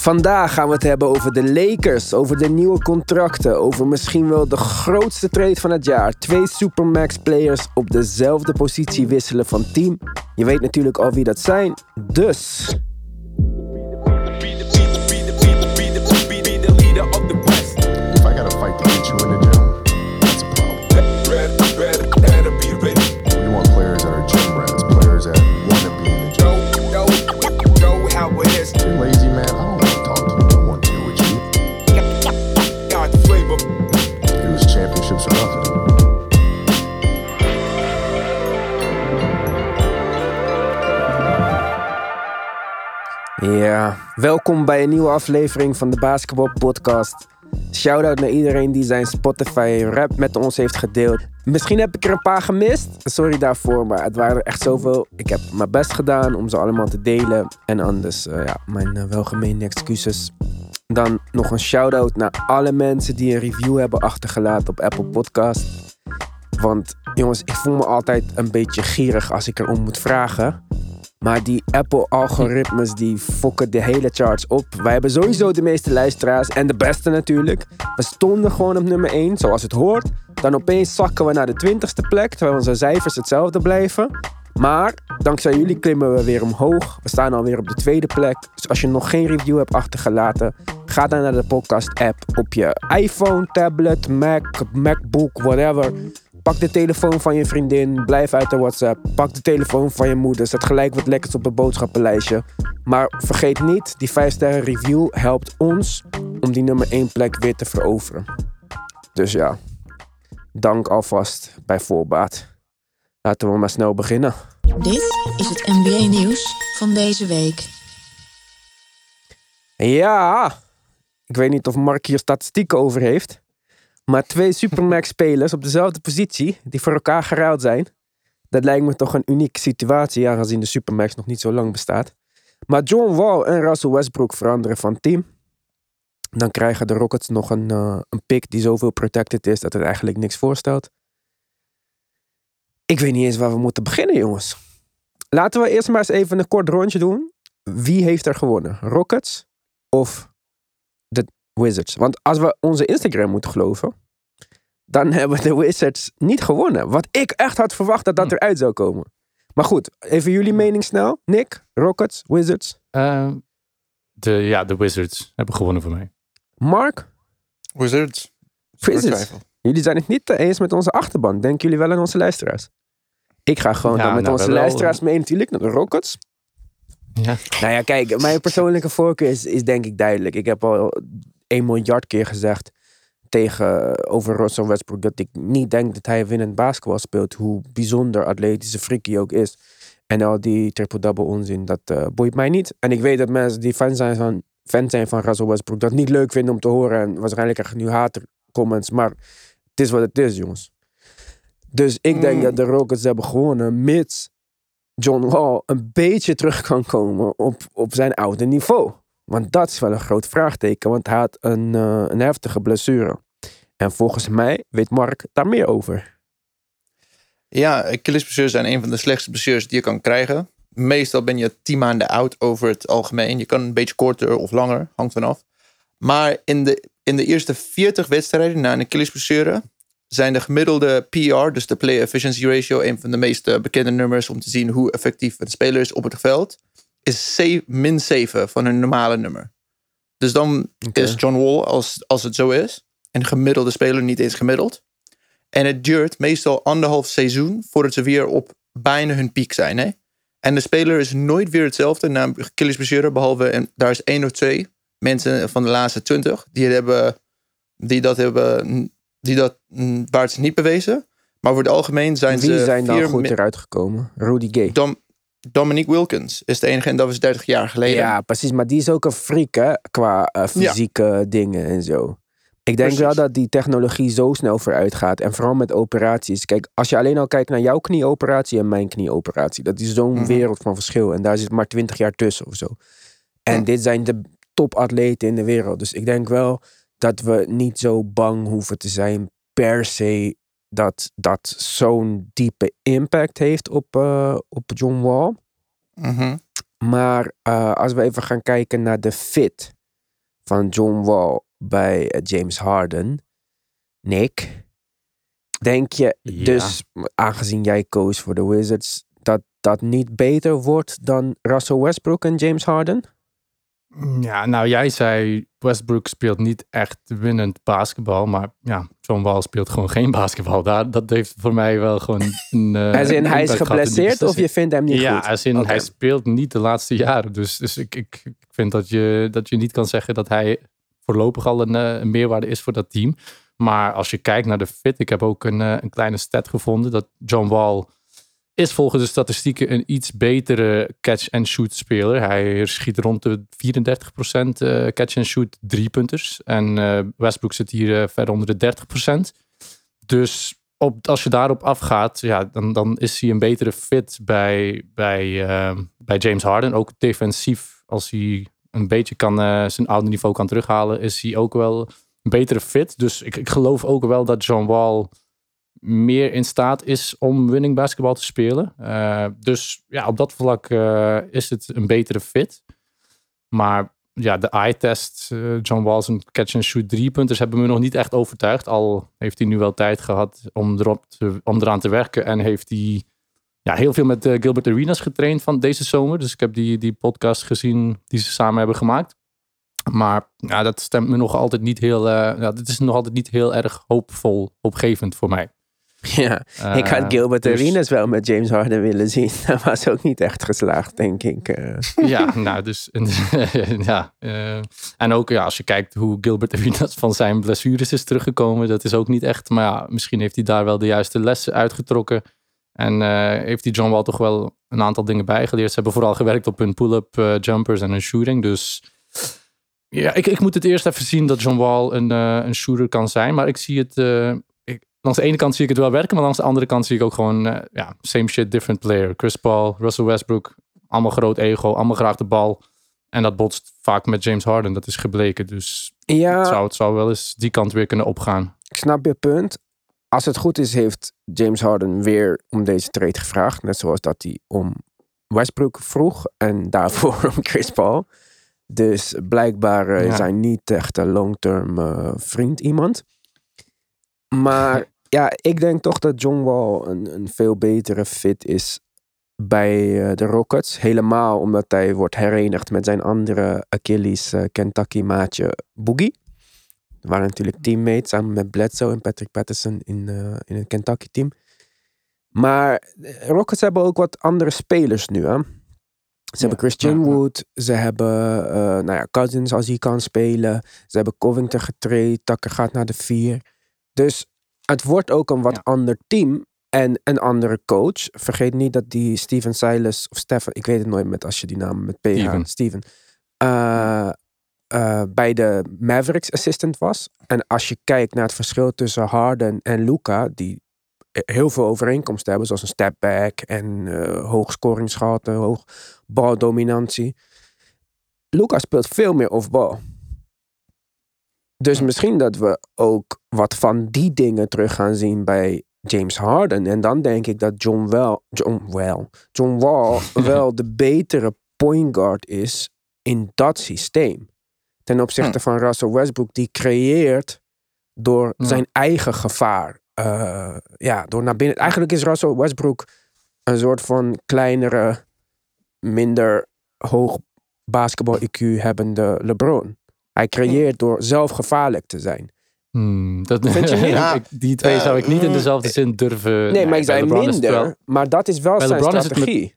Vandaag gaan we het hebben over de Lakers, over de nieuwe contracten, over misschien wel de grootste trade van het jaar. Twee Supermax-players op dezelfde positie wisselen van team. Je weet natuurlijk al wie dat zijn, dus... Ja, welkom bij een nieuwe aflevering van de Basketball Podcast. Shout-out naar iedereen die zijn Spotify rap met ons heeft gedeeld. Misschien heb ik er een paar gemist. Sorry daarvoor, maar het waren er echt zoveel. Ik heb mijn best gedaan om ze allemaal te delen. En anders, eh, ja, mijn uh, welgemeende excuses. Dan nog een shout-out naar alle mensen die een review hebben achtergelaten op Apple Podcast. Want jongens, ik voel me altijd een beetje gierig als ik erom moet vragen. Maar die Apple-algoritmes die fokken de hele charts op. Wij hebben sowieso de meeste luisteraars en de beste natuurlijk. We stonden gewoon op nummer 1, zoals het hoort. Dan opeens zakken we naar de 20ste plek, terwijl onze cijfers hetzelfde blijven. Maar dankzij jullie klimmen we weer omhoog. We staan alweer op de tweede plek. Dus als je nog geen review hebt achtergelaten, ga dan naar de podcast-app op je iPhone, tablet, Mac, MacBook, whatever. Pak de telefoon van je vriendin, blijf uit de WhatsApp. Pak de telefoon van je moeder, zet gelijk wat lekkers op het boodschappenlijstje. Maar vergeet niet, die 5 sterren review helpt ons om die nummer 1 plek weer te veroveren. Dus ja, dank alvast bij voorbaat. Laten we maar snel beginnen. Dit is het NBA-nieuws van deze week. Ja, ik weet niet of Mark hier statistieken over heeft. Maar twee Supermax-spelers op dezelfde positie, die voor elkaar geruild zijn. Dat lijkt me toch een unieke situatie, aangezien de Supermax nog niet zo lang bestaat. Maar John Wall en Russell Westbrook veranderen van team. Dan krijgen de Rockets nog een, eh, een pick die zoveel protected is dat het eigenlijk niks voorstelt. Ik weet niet eens waar we moeten beginnen, jongens. Laten we eerst maar eens even een kort rondje doen. Wie heeft er gewonnen? Rockets of de Wizards? Want als we onze Instagram moeten geloven, dan hebben de Wizards niet gewonnen. Wat ik echt had verwacht dat dat eruit zou komen. Maar goed, even jullie mening snel. Nick, Rockets, Wizards. Ehm, de, ja, de Wizards hebben gewonnen voor mij. Mark, Wizards. Wizards. Jullie zijn het niet eens met onze achterban. Denken jullie wel aan onze luisteraars? Ik ga gewoon Ja, dan met nou, onze wel. luisteraars mee natuurlijk naar de Rockets. Ja. Nou ja, kijk, mijn persoonlijke voorkeur is, is denk ik duidelijk. Ik heb al 1 miljard keer gezegd tegen, over Russell Westbrook dat ik niet denk dat hij winnend basketbal speelt. Hoe bijzonder atletische freak hij ook is. En al die triple-double onzin, dat eh, boeit mij niet. En ik weet dat mensen die fan zijn van, fan zijn van Russell Westbrook dat niet leuk vinden om te horen. En waarschijnlijk krijg nu hater comments. Maar het is wat het is, jongens. Dus ik denk Mm. dat de Rockets hebben gewonnen, mits John Wall een beetje terug kan komen op, op zijn oude niveau. Want dat is wel een groot vraagteken, want hij had een, eh, een heftige blessure. En volgens mij weet Mark daar meer over. Ja, Achillesblessures zijn een van de slechtste blessures die je kan krijgen. Meestal ben je 10 maanden oud over het algemeen. Je kan een beetje korter of langer, hangt vanaf. Maar in de, in de eerste 40 wedstrijden na een Achillesblessure zijn de gemiddelde PR, dus de play efficiency ratio, een van de meest eh, bekende nummers om te zien hoe effectief een speler is op het veld, is min 7 van een normale nummer. Dus dan is John Wall, als, als het zo is, een gemiddelde speler niet eens gemiddeld. En het duurt meestal anderhalf seizoen voordat ze weer op bijna hun piek zijn. Hè? En de speler is nooit weer hetzelfde na een Achillesblessure, behalve en daar is één of twee mensen van de laatste twintig die, hebben, die dat hebben, die dat mm, waar het is niet bewezen. Maar voor het algemeen zijn Wie ze zijn dan vier goed eruit gekomen? Rudy Gay. Dom, Dominique Wilkins is de enige en dat was 30 jaar geleden. Ja, precies. Maar die is ook een freak, hè? Qua eh, fysieke dingen en zo. Ik denk Precies. wel dat die technologie zo snel vooruit gaat. En vooral met operaties. Kijk, als je alleen al kijkt naar jouw knieoperatie en mijn knieoperatie. Dat is zo'n Mhm. wereld van verschil. En daar zit maar 20 jaar tussen of zo. En dit zijn de topatleten in de wereld. Dus ik denk wel dat we niet zo bang hoeven te zijn per se dat dat zo'n diepe impact heeft op, eh, op John Wall. Mhm. Maar eh, als we even gaan kijken naar de fit van John Wall bij eh, James Harden. Nick, denk je Ja. dus, aangezien jij koos voor de Wizards, dat dat niet beter wordt dan Russell Westbrook en James Harden? Ja, nou jij zei Westbrook speelt niet echt winnend basketbal, maar ja, John Wall speelt gewoon geen basketbal. Daar, dat heeft voor mij wel gewoon een. eh, Als in, hij is geblesseerd of je vindt hem niet ja, goed? als in, hij speelt niet de laatste jaren. Dus, dus ik, ik, ik vind dat je, dat je niet kan zeggen dat hij voorlopig al een, eh, een meerwaarde is voor dat team. Maar als je kijkt naar de fit, ik heb ook een, eh, een kleine stat gevonden dat John Wall is volgens de statistieken een iets betere catch-and-shoot speler. Hij schiet rond de 34% eh, catch-and-shoot driepunters. En eh, Westbrook zit hier eh, ver onder de 30%. Dus op, als je daarop afgaat, ja, dan, dan is hij een betere fit bij, bij, bij James Harden. Ook defensief, als hij een beetje kan, zijn oude niveau kan terughalen, is hij ook wel een betere fit. Dus ik, ik geloof ook wel dat John Wall meer in staat is om winning basketbal te spelen. Eh, dus ja, op dat vlak eh, is het een betere fit. Maar ja, de eye-test, eh, John Wall's en catch-and-shoot drie-punters hebben me nog niet echt overtuigd. Al heeft hij nu wel tijd gehad om, erop te, eraan te werken. En heeft hij ja, heel veel met Gilbert Arenas getraind van deze zomer. Dus ik heb die, die podcast gezien die ze samen hebben gemaakt. Maar ja, dat stemt me nog altijd niet heel. eh ja, dit is nog altijd niet heel erg hoopvol, hoopgevend voor mij. Ja, ik had Eh, Gilbert dus- Arenas wel met James Harden willen zien. Dat was ook niet echt geslaagd, denk ik. eh. Ja, nou, dus. ja, eh, en ook ja, als je kijkt hoe Gilbert Arenas van zijn blessures is teruggekomen, dat is ook niet echt. Maar ja, misschien heeft hij daar wel de juiste lessen uitgetrokken. En heeft die John Wall toch wel een aantal dingen bijgeleerd. Ze hebben vooral gewerkt op hun pull-up jumpers en hun shooting. Dus ja, ik, ik moet het eerst even zien dat John Wall een, een shooter kan zijn. Maar ik zie het. Langs de ene kant zie ik het wel werken, maar langs de andere kant zie ik ook gewoon. eh, ja, same shit, different player. Chris Paul, Russell Westbrook. Allemaal groot ego, allemaal graag de bal. En dat botst vaak met James Harden. Dat is gebleken. Dus Ja, het, zou, het zou wel eens die kant weer kunnen opgaan. ik snap je punt. Als het goed is, heeft James Harden weer om deze trade gevraagd. Net zoals dat hij om Westbrook vroeg. En daarvoor om Chris Paul. Dus blijkbaar eh, Ja. is hij niet echt een long-term eh, vriend iemand. Maar ja, ik denk toch dat John Wall een, een veel betere fit is bij eh, de Rockets. Helemaal omdat hij wordt herenigd met zijn andere Achilles eh, Kentucky maatje Boogie. We waren natuurlijk teammates samen met Bledsoe en Patrick Patterson in, eh, in het Kentucky team. Maar Rockets hebben ook wat andere spelers nu. Hè? Ze hebben Christian ja, ja. Wood. Ze hebben nou ja, Cousins als hij kan spelen. Ze hebben Covington getraind. Tucker gaat naar de vier. Dus het wordt ook een wat Ja. ander team. En een andere coach. Vergeet niet dat die Steven Silas of Stefan, ik weet het nooit met als je die naam met PH, Steven. Steven, eh, eh, bij de Mavericks assistant was. En als je kijkt naar het verschil tussen Harden en Luca, die heel veel overeenkomsten hebben, zoals een step back en eh hoog scoringsgehalte, hoog baldominantie. Luca speelt veel meer off-bal. Dus misschien dat we ook wat van die dingen terug gaan zien bij James Harden. En dan denk ik dat John, wel, John, well, John Wall wel de betere point guard is in dat systeem. Ten opzichte van Russell Westbrook, die creëert door zijn eigen gevaar. eh, ja, door naar binnen. Eigenlijk is Russell Westbrook een soort van kleinere, minder hoog basketbal-IQ hebbende LeBron. Hij creëert door zelf gevaarlijk te zijn. Hmm, dat, Vind je niet? Ja. Ik- die twee Eh, zou ik niet in dezelfde zin durven. Nee, maar ik zei het minder. wel- Maar dat is wel zijn LeBron is het met- strategie.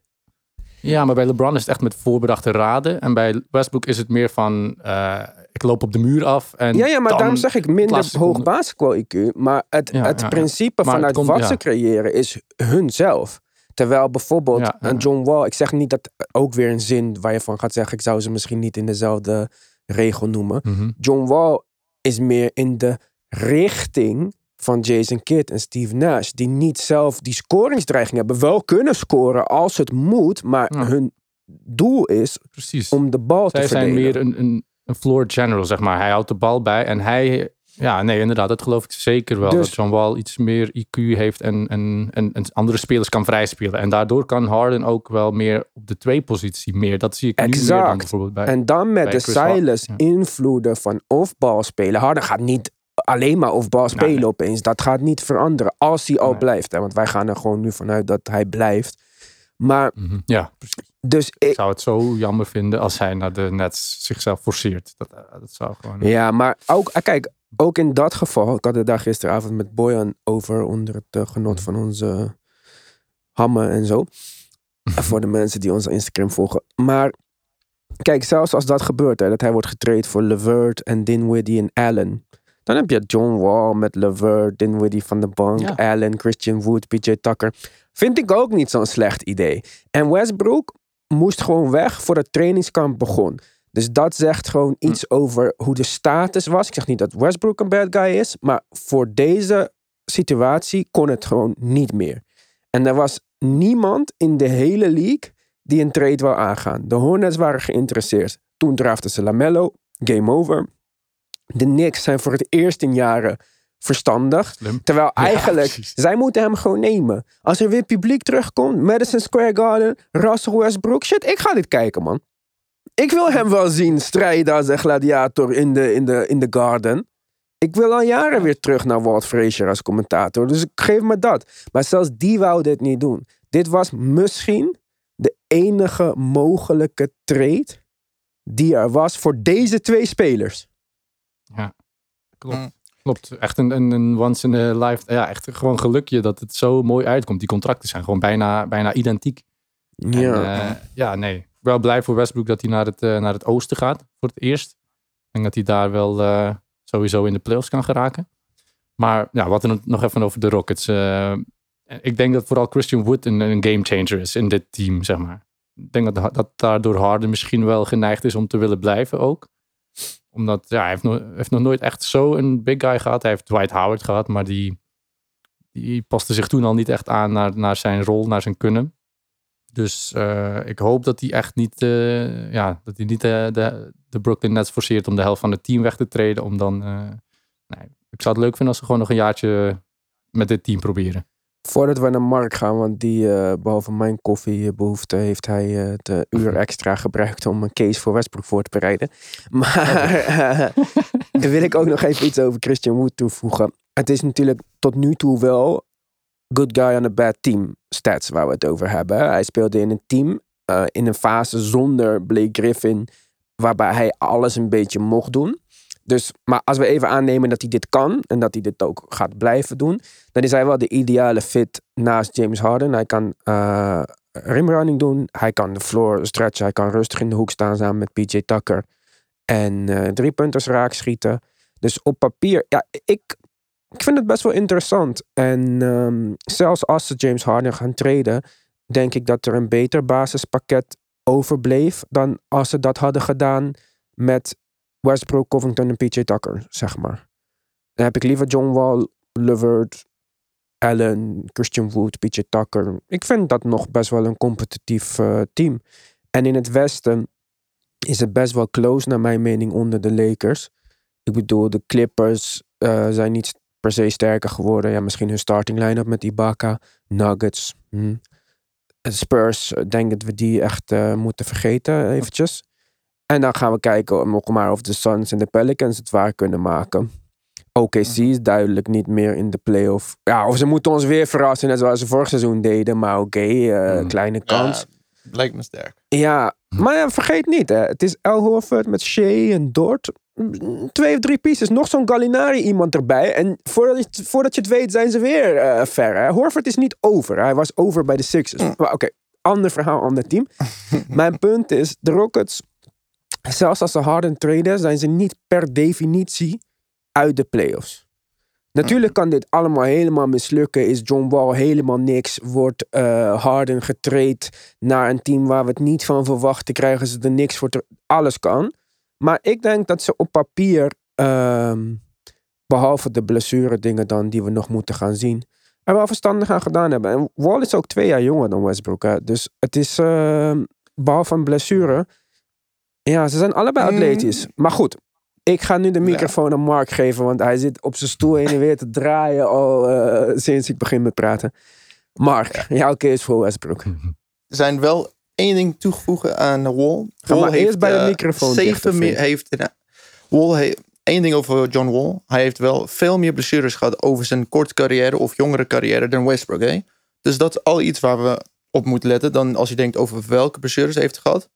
Ja, maar bij LeBron is het echt met voorbedachte raden. En bij Westbrook is het meer van, eh, ik loop op de muur af. En Ja, ja, maar daarom zeg ik minder hoog seconde. basketbal-IQ. Maar het, Ja, het ja, ja. principe Maar het vanuit komt- wat ja. ze creëren is hunzelf. Terwijl bijvoorbeeld Ja, ja. een John Wall, ik zeg niet dat ook weer een zin waar je van gaat zeggen, ik zou ze misschien niet in dezelfde regel noemen. Mhm. John Wall is meer in de richting van Jason Kidd en Steve Nash, die niet zelf die scoringsdreiging hebben. Wel kunnen scoren als het moet, maar Ja. hun doel is Precies. om de bal Zij te zijn verdelen. meer een, een, een floor general, zeg maar. Hij houdt de bal bij en hij Ja, nee, inderdaad. Dat geloof ik zeker wel. Dus- dat John Wall iets meer IQ heeft en, en, en, en andere spelers kan vrijspelen. En daardoor kan Harden ook wel meer op de twee-positie meer. Dat zie ik nu meer dan Exact. bijvoorbeeld bij... En dan met bij de Silas ja. invloeden van off-ball spelen. Harden gaat niet alleen maar off-ball spelen nee. opeens. Dat gaat niet veranderen als hij al Nee. blijft. Hè? Want wij gaan er gewoon nu vanuit dat hij blijft. Maar Mhm. Ja, precies. dus Ik ik, zou het zo jammer vinden als hij naar de Nets zichzelf forceert. Dat, eh, dat zou gewoon... ja, maar ook, ah, kijk, ook in dat geval. Ik had het daar gisteravond met Boyan over onder het eh, genot van onze hammen en zo. voor de mensen die onze Instagram volgen. Maar kijk, zelfs als dat gebeurt, hè, dat hij wordt getraind voor Levert en Dinwiddie en Allen. Dan heb je John Wall met Levert, Dinwiddie van de bank, Ja. Allen, Christian Wood, PJ Tucker. Vind ik ook niet zo'n slecht idee. En Westbrook moest gewoon weg voor het trainingskamp begon. Dus dat zegt gewoon iets over hoe de status was. Ik zeg niet dat Westbrook een bad guy is, maar voor deze situatie kon het gewoon niet meer. En er was niemand in de hele league die een trade wou aangaan. De Hornets waren geïnteresseerd. Toen draften ze Lamello, game over. De Knicks zijn voor het eerst in jaren verstandig. Slim. Terwijl eigenlijk, zij moeten hem gewoon nemen. Als er weer publiek terugkomt, Madison Square Garden, Russell Westbrook. Shit, ik ga dit kijken, man. Ik wil hem wel zien strijden als een gladiator in de, in de, in de Garden. Ik wil al jaren weer terug naar Walt Frazier als commentator. Dus ik geef me dat. Maar zelfs die wou dit niet doen. Dit was misschien de enige mogelijke trade die er was voor deze twee spelers. Klopt. Mm. Klopt. Echt een, een, een once in a life. Ja, echt gewoon gelukje dat het zo mooi uitkomt. Die contracten zijn gewoon bijna, bijna identiek. Ja. En, eh, ja, nee. Wel blij voor Westbrook dat hij naar het, eh, naar het oosten gaat voor het eerst. Ik denk dat hij daar wel eh, sowieso in de playoffs kan geraken. Maar ja, wat er nog even over de Rockets. eh, ik denk dat vooral Christian Wood een, een gamechanger is in dit team, zeg maar. Ik denk dat, dat daardoor Harden misschien wel geneigd is om te willen blijven ook. Omdat ja, hij heeft, nog, heeft nog nooit echt zo een big guy gehad. Hij heeft Dwight Howard gehad, maar die, die paste zich toen al niet echt aan naar, naar zijn rol, naar zijn kunnen. Dus eh, ik hoop dat hij echt niet, eh, ja, dat hij niet de, de Brooklyn Nets forceert om de helft van het team weg te treden. Om dan, eh, nee, ik zou het leuk vinden als ze gewoon nog een jaartje met dit team proberen. Voordat we naar Mark gaan, want die, eh, behalve mijn koffiebehoefte, heeft hij het eh, uur extra gebruikt om een case voor Westbrook voor te bereiden. Maar wil ik ook nog even iets over Christian Wood toevoegen. Het is natuurlijk tot nu toe wel good guy on a bad team stats waar we het over hebben. Hij speelde in een team eh, in een fase zonder Blake Griffin, waarbij hij alles een beetje mocht doen. Dus, maar als we even aannemen dat hij dit kan en dat hij dit ook gaat blijven doen, dan is hij wel de ideale fit naast James Harden. Hij kan eh rimrunning doen, hij kan de floor stretchen, hij kan rustig in de hoek staan samen met PJ Tucker en eh drie punters raak schieten. Dus op papier, ja, ik, ik vind het best wel interessant. En ehm, zelfs als ze James Harden gaan treden, denk ik dat er een beter basispakket overbleef dan als ze dat hadden gedaan met Westbrook, Covington en PJ Tucker, zeg maar. Dan heb ik liever John Wall, Levert, Allen, Christian Wood, PJ Tucker. Ik vind dat nog best wel een competitief eh, team. En in het westen is het best wel close naar mijn mening onder de Lakers. Ik bedoel, de Clippers eh, zijn niet per se sterker geworden. Ja, misschien hun starting line-up met Ibaka, Nuggets. hm. Spurs, ik denk dat we die echt eh, moeten vergeten eventjes. En dan gaan we kijken nog maar of de Suns en de Pelicans het waar kunnen maken. OKC is duidelijk niet meer in de playoff. Ja, of ze moeten ons weer verrassen, net zoals ze vorig seizoen deden. Maar oké, eh, Mm. kleine kans. Ja, lijkt me sterk. Ja, maar ja, vergeet niet, hè. het is El Horford met Shea en Dort. Mm, Twee of drie pieces, nog zo'n Gallinari iemand erbij. En voordat je, het- voordat je het weet zijn ze weer eh, ver. Hè. Horford is niet over. Hij was over bij de Sixers. Maar oké, ander verhaal, ander team. Mijn punt is, de Rockets, zelfs als ze Harden traden, zijn ze niet per definitie uit de playoffs. Natuurlijk kan dit allemaal helemaal mislukken. Is John Wall helemaal niks. Wordt eh, Harden getraind naar een team waar we het niet van verwachten. Krijgen ze er niks voor. Alles kan. Maar ik denk dat ze op papier, ehm, behalve de blessure dingen dan die we nog moeten gaan zien, er wel verstandig aan gedaan hebben. En Wall is ook twee jaar jonger dan Westbrook. Hè? Dus het is, ehm, behalve een blessure, ja, ze zijn allebei Mm. atletisch. Maar goed, Ik ga nu de microfoon aan Mark geven, want hij zit op zijn stoel heen en weer te draaien al eh, sinds ik begin met praten. Mark, jouw keus voor Westbrook. Er zijn wel één ding toegevoegen aan Wall. Ga Wall maar eerst bij de eh, microfoon Zeven meer, heeft, Wall heeft één ding over John Wall. Hij heeft wel veel meer blessures gehad over zijn korte carrière of jongere carrière dan Westbrook. Hè? Dus dat is al iets waar we op moeten letten. Dan als je denkt over welke blessures hij heeft gehad,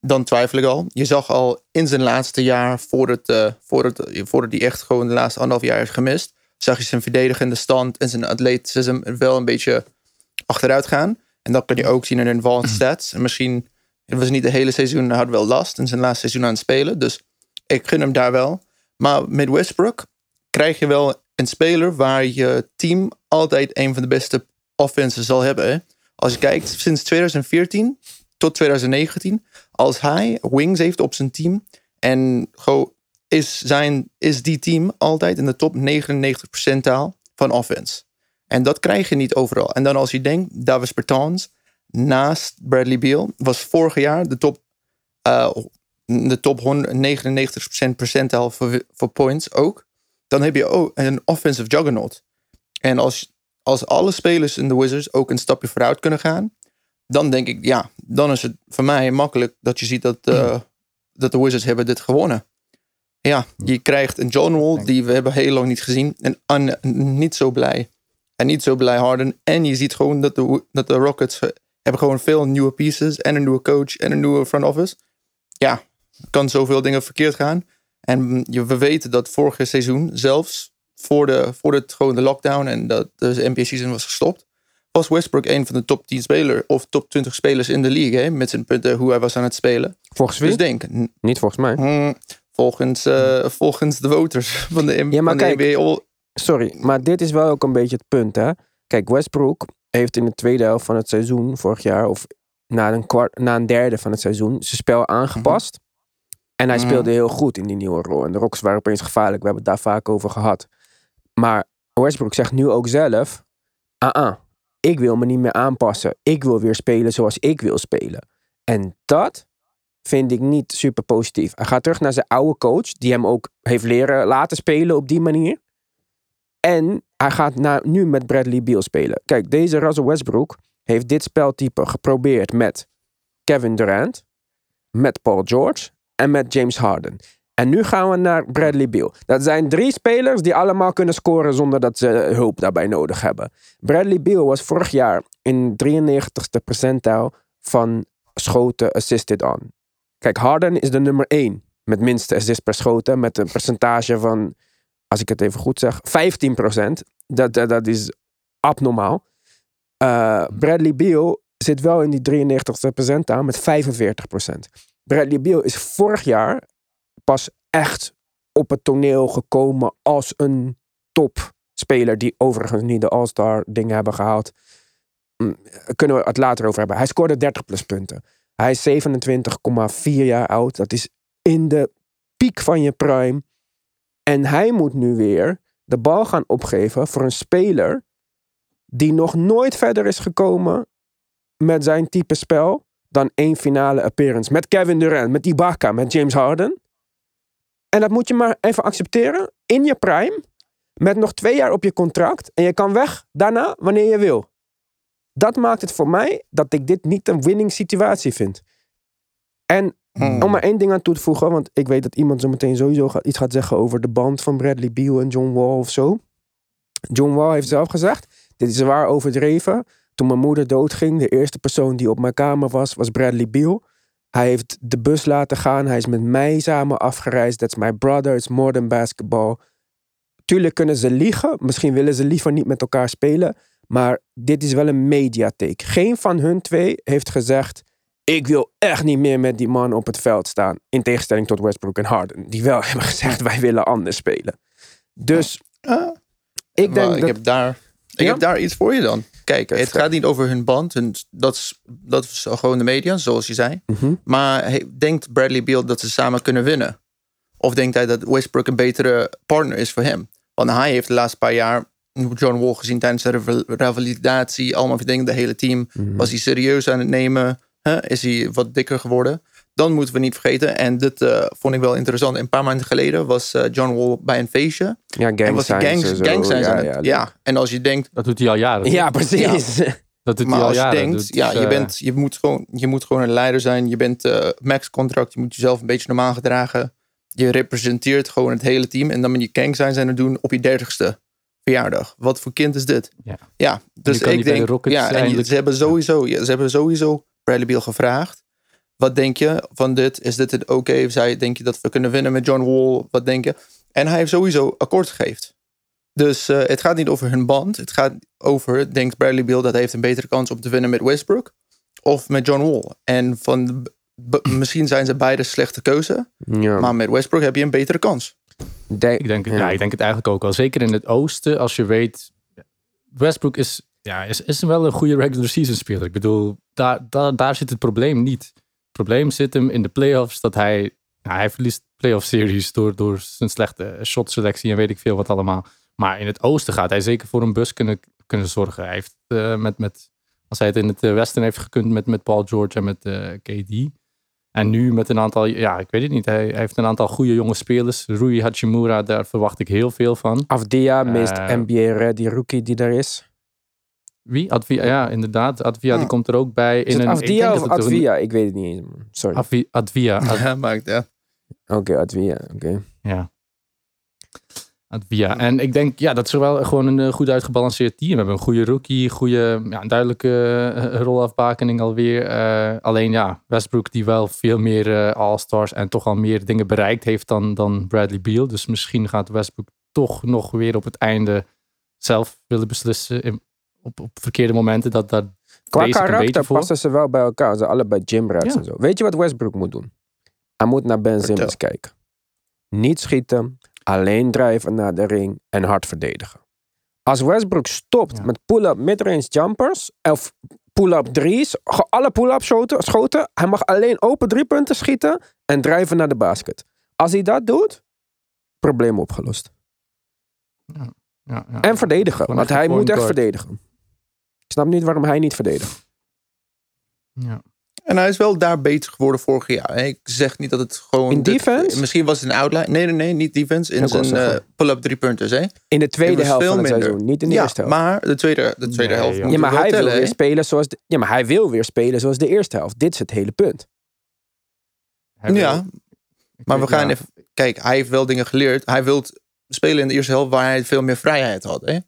dan twijfel ik al. Je zag al in zijn laatste jaar, voordat, eh voordat, voordat hij echt gewoon de laatste anderhalf jaar heeft gemist, zag je zijn verdedigende stand en zijn atleticisme wel een beetje achteruit gaan. En dat kan je ook zien in hun advanced stats. En misschien, het was niet de hele seizoen, hij had wel last in zijn laatste seizoen aan het spelen. Dus ik gun hem daar wel. Maar met Westbrook krijg je wel een speler waar je team altijd een van de beste offenses zal hebben. hè. Als je kijkt, sinds 2014 tot 2019, als hij wings heeft op zijn team en is, zijn, is die team altijd in de top 99 percentaal van offense. En dat krijg je niet overal. En dan als je denkt, Davis Bertans naast Bradley Beal was vorig jaar de top, eh, de top 199 percentaal voor, voor points ook. Dan heb je ook een offensive juggernaut. En als, als alle spelers in de Wizards ook een stapje vooruit kunnen gaan, dan denk ik, ja, dan is het voor mij makkelijk dat je ziet dat, eh, dat de Wizards hebben dit gewonnen. Ja, je krijgt een John Wall die we hebben heel lang niet gezien. En niet zo blij. En niet zo blij Harden. En je ziet gewoon dat de, dat de Rockets eh, hebben gewoon veel nieuwe pieces. En een nieuwe coach en een nieuwe front office. Ja, kan zoveel dingen verkeerd gaan. En je, we weten dat vorig seizoen, zelfs voor, de, voor het, gewoon de lockdown en dat de NBA season was gestopt, was Westbrook een van de top 10 spelers of top 20 spelers in de league. Hè, met zijn punten, hoe hij was aan het spelen. Volgens wie? Dus denk, Niet volgens mij. hmm, volgens, eh, volgens de voters van de, Ja, maar van de NBA Sorry, maar dit is wel ook een beetje het punt, hè. Kijk, Westbrook heeft in de tweede helft van het seizoen vorig jaar, of na een, kwart, na een derde van het seizoen, zijn spel aangepast. En hij Mhm. speelde heel goed in die nieuwe rol. En de Rockets waren opeens gevaarlijk. We hebben het daar vaak over gehad. Maar Westbrook zegt nu ook zelf: ah, ah, ik wil me niet meer aanpassen. Ik wil weer spelen zoals ik wil spelen. En dat vind ik niet super positief. Hij gaat terug naar zijn oude coach, die hem ook heeft leren laten spelen op die manier. En hij gaat nu met Bradley Beal spelen. Kijk, deze Russell Westbrook heeft dit speltype geprobeerd met Kevin Durant, met Paul George en met James Harden. En nu gaan we naar Bradley Beal. Dat zijn drie spelers die allemaal kunnen scoren zonder dat ze hulp daarbij nodig hebben. Bradley Beal was vorig jaar in 93ste percentaal van schoten assisted on. Kijk, Harden is de nummer 1 met minste assist per schoten met een percentage van, als ik het even goed zeg, 15%. Dat, dat, dat is abnormaal. Eh, Bradley Beal zit wel in die 93ste percentaal met 45%. Bradley Beal is vorig jaar pas echt op het toneel gekomen als een topspeler die overigens niet de All-Star dingen hebben gehaald. Mm, Kunnen we het later over hebben. Hij scoorde 30 plus punten. Hij is 27,4 jaar oud. Dat is in de piek van je prime. En hij moet nu weer de bal gaan opgeven voor een speler die nog nooit verder is gekomen met zijn type spel dan één finale appearance. Met Kevin Durant, met Ibaka, met James Harden. En dat moet je maar even accepteren. In je prime. Met nog twee jaar op je contract. En je kan weg daarna wanneer je wil. Dat maakt het voor mij dat ik dit niet een winning situatie vind. En Hmm. om maar één ding aan toe te voegen. Want ik weet dat iemand zo meteen sowieso iets gaat zeggen over de band van Bradley Beal en John Wall of zo. John Wall heeft zelf gezegd. Dit is zwaar overdreven. Toen mijn moeder doodging, de eerste persoon die op mijn kamer was, was Bradley Beal. Hij heeft de bus laten gaan. Hij is met mij samen afgereisd. That's my brother. It's more than basketball. Tuurlijk kunnen ze liegen. Misschien willen ze liever niet met elkaar spelen. Maar dit is wel een mediatake. Geen van hun twee heeft gezegd... Ik wil echt niet meer met die man op het veld staan. In tegenstelling tot Westbrook en Harden. Die wel hebben gezegd, wij willen anders spelen. Dus Ah, ik maar denk ik dat... heb daar, ik Ja? heb daar iets voor je dan. Kijk, het gaat niet over hun band. Hun, dat, is, dat is gewoon de media, zoals je zei. Mhm. Maar he- denkt Bradley Beal dat ze samen kunnen winnen? Of denkt hij dat Westbrook een betere partner is voor hem? Want hij heeft de laatste paar jaar John Wall gezien tijdens de reval- revalidatie. Allemaal dingen, de hele team. Mhm. Was hij serieus aan het nemen? Hè? Is hij wat dikker geworden? dan moeten we niet vergeten, en dit eh, vond ik wel interessant. Een paar maanden geleden was eh, John Wall bij een feestje. Ja, gang en was gangs, en gang ja, aan het- ja, ja, en als je denkt, Dat doet hij al jaren. Ja, precies. Dat doet maar hij al als je jaren. denkt, Dus, ja, je, eh, bent, je, moet gewoon, je moet gewoon een leider zijn. Je bent eh, max contract, je moet jezelf een beetje normaal gedragen. Je representeert gewoon het hele team. En dan met je gang signs aan het doen op je dertigste verjaardag. Wat voor kind is dit? Ja. Ja, dus kan ik niet bij de denk, ja, en je- ze hebben sowieso, ja, ze hebben sowieso Bradley Beal gevraagd. Wat denk je van dit? Is dit het oké? Zij denk je dat we kunnen winnen met John Wall? Wat denk je? En hij heeft sowieso akkoord gegeven. Dus eh, het gaat niet over hun band. Het gaat over, denkt Bradley Beal dat hij heeft een betere kans om te winnen met Westbrook of met John Wall. En van, misschien zijn ze beide slechte keuze, Ja. maar met Westbrook heb je een betere kans. Denk- Ik denk, ja. ja. ik denk het eigenlijk ook wel. Zeker in het oosten, als je weet... Westbrook is, ja, is, is wel een goede regular season speler. Ik bedoel, daar, daar, daar zit het probleem niet. Het probleem zit hem in de playoffs dat hij... Nou, hij verliest playoff series door, door zijn slechte shot selectie en weet ik veel wat allemaal. Maar in het oosten gaat hij zeker voor een bus kunnen, kunnen zorgen. Hij heeft eh, met, met, als hij het in het eh, westen heeft gekund met, met Paul George en met eh, KD. En nu met een aantal, ja, ik weet het niet. Hij, hij heeft een aantal goede jonge spelers. Rui Hachimura, daar verwacht ik heel veel van. Afdia, meest NBA-ready rookie die er is. Wie? Advia, ja, inderdaad. Advia die komt er ook bij. Is in het een, denk of Advia? Ik weet het niet eens. Sorry. Advi- Advia, Ad- Ja, maakt ja. Oké, Advia. Oké. ja. Advia. En ik denk, ja, dat is wel gewoon een eh, goed uitgebalanceerd team. We hebben een goede rookie, goede, ja, een duidelijke eh, rolafbakening alweer. Eh, alleen ja, Westbrook die wel veel meer All-Stars en toch al meer dingen bereikt heeft dan, dan Bradley Beal. Dus misschien gaat Westbrook toch nog weer op het einde zelf willen beslissen in- op, op verkeerde momenten. Dat, dat Qua karakter passen ze wel bij elkaar. Ze zijn allebei gymrats Ja. en zo. Weet je wat Westbrook moet doen? Hij moet naar Ben Vertel. Simmons kijken. Niet schieten, alleen drijven naar de ring en hard verdedigen. Als Westbrook stopt Ja. met pull-up midrange jumpers of pull-up drie's, ge- alle pull-up schoten, schoten, hij mag alleen open drie punten schieten en drijven naar de basket. Als hij dat doet, probleem opgelost. Ja, ja. En verdedigen, Gewoon want hij moet echt guard. verdedigen. Ik snap niet waarom hij niet verdedigt. Ja. En hij is wel daar beter geworden vorig jaar. Ik zeg niet dat het gewoon... In dit- defense? misschien was het een outline. Nee, nee, nee, niet defense. In zijn eh, pull-up drie punters. Hè? In de tweede helft veel van het minder. seizoen, niet in de ja, eerste helft. maar de tweede, de tweede Nee, helft moet Ja, maar hij wil weer spelen zoals de, ja, maar hij wil weer spelen zoals de eerste helft. Dit is het hele punt. Hij Ja, maar we gaan ja. even... Kijk, hij heeft wel dingen geleerd. Hij wil spelen in de eerste helft waar hij veel meer vrijheid had. Hè?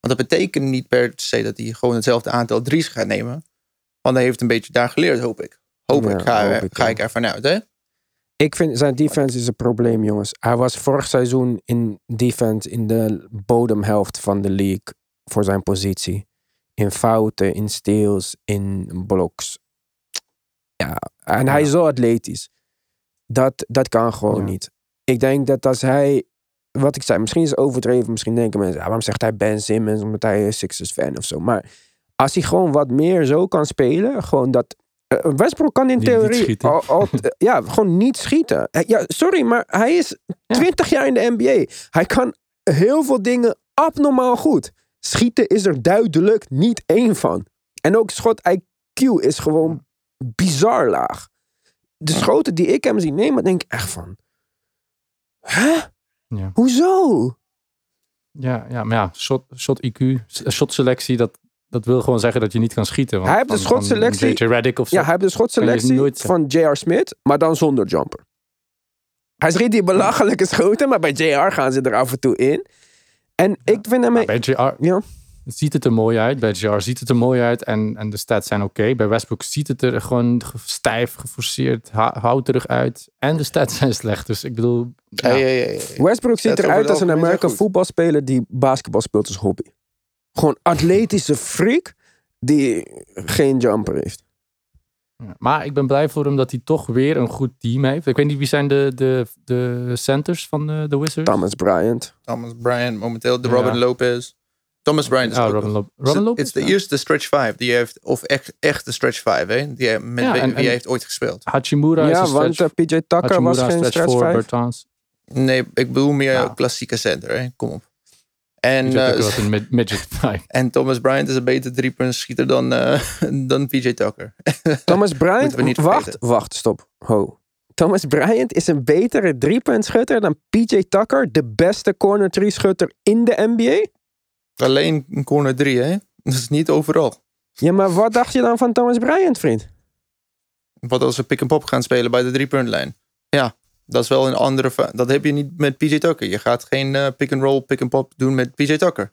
Want dat betekent niet per se dat hij gewoon hetzelfde aantal drie's gaat nemen. Want hij heeft een beetje daar geleerd, hoop ik. Hoop Ja, ik, ga, hoop ik ga ook. ik ervan uit. Hè? Ik vind zijn defense is een probleem, jongens. Hij was vorig seizoen in defense in de bodemhelft van de league voor zijn positie. In fouten, in steals, in blocks. Ja, en hij is zo atletisch. Dat, dat kan gewoon Ja. niet. Ik denk dat als hij, wat ik zei, misschien is het overdreven. Misschien denken mensen, waarom zegt hij Ben Simmons? Omdat hij een Sixers fan of zo. Maar als hij gewoon wat meer zo kan spelen, gewoon dat... eh, Westbrook kan in Niet- niet theorie al, al- ja, gewoon niet schieten. Eh, Ja, sorry, maar hij is 20 jaar in de NBA. Hij kan heel veel dingen abnormaal goed. Schieten is er duidelijk niet één van. En ook schot IQ is gewoon bizar laag. De schoten die ik hem zie nemen, denk ik echt van... Hè? Ja. Hoezo? Ja, ja, maar ja, shot, shot IQ, s- shot selectie, dat, dat wil gewoon zeggen dat je niet kan schieten. Want Hij heeft de van of zo. Ja, hij heeft de schotselectie van J.R. Smith, maar dan zonder jumper. Hij schiet die belachelijke schoten, maar bij J.R. gaan ze er af en toe in. En ik vind hem... Bij JR Ja. Ziet het er mooi uit. Bij JR ziet het er mooi uit en, en de stats zijn oké. Bij Westbrook ziet het er gewoon ge- stijf, geforceerd, hou- houterig uit. En de stats zijn slecht. Dus ik bedoel, ja, Hey, hey, hey, hey. Westbrook ziet eruit als een American goed. voetbalspeler die basketbal speelt als hobby. Gewoon atletische freak die geen jumper heeft. Ja, Maar ik ben blij voor hem dat hij toch weer een goed team heeft. Ik weet niet wie zijn de, de, de centers van de, de Wizards. Thomas Bryant. Thomas Bryant, momenteel de Ja. Robin Lopez. Thomas Bryant is Ah, ook Robin, nog- Lo- Robin Lopez. Het is de ja. eerste stretch 5 die heeft, of echt, echt de stretch 5, hè? Die, hij- met Ja, wie, en- wie en- heeft ooit gespeeld. Hachimura is Ja, een want stretch. eh, PJ Tucker was geen stretch stretch voor 5. Bertans. Nee, ik bedoel meer Ja. klassieke center, hè? Kom op. En, eh, was een mid- midget five. en Thomas Bryant is een beter driepuntschieter dan, eh, dan PJ Tucker. Thomas Bryant, Moeten we niet wacht, vergeten. wacht, stop. Ho. Thomas Bryant is een betere driepuntschutter dan PJ Tucker, de beste corner three schutter in de NBA? Alleen een corner drie, hè? Dat is niet overal. Ja, maar wat dacht je dan van Thomas Bryant, vriend? Wat als ze pick-and-pop gaan spelen bij de driepuntlijn? Ja, dat is wel een andere... Dat heb je niet met PJ Tucker. Je gaat geen eh, pick-and-roll, pick-and-pop doen met PJ Tucker.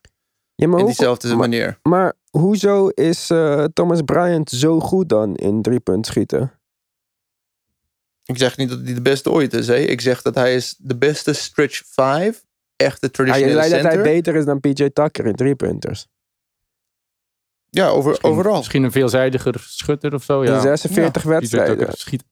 Ja, maar, In diezelfde manier. maar hoezo is eh, Thomas Bryant zo goed dan in driepunt schieten? Ik zeg niet dat hij de beste ooit is, hè? Ik zeg dat hij is de beste stretch 5. Echte Ah, je traditionele zei dat hij center. beter is dan PJ Tucker in driepunters. Ja, over, Misschien- overal. Misschien een veelzijdiger schutter of zo. In Ja. 46 PJ wedstrijden. Schiet.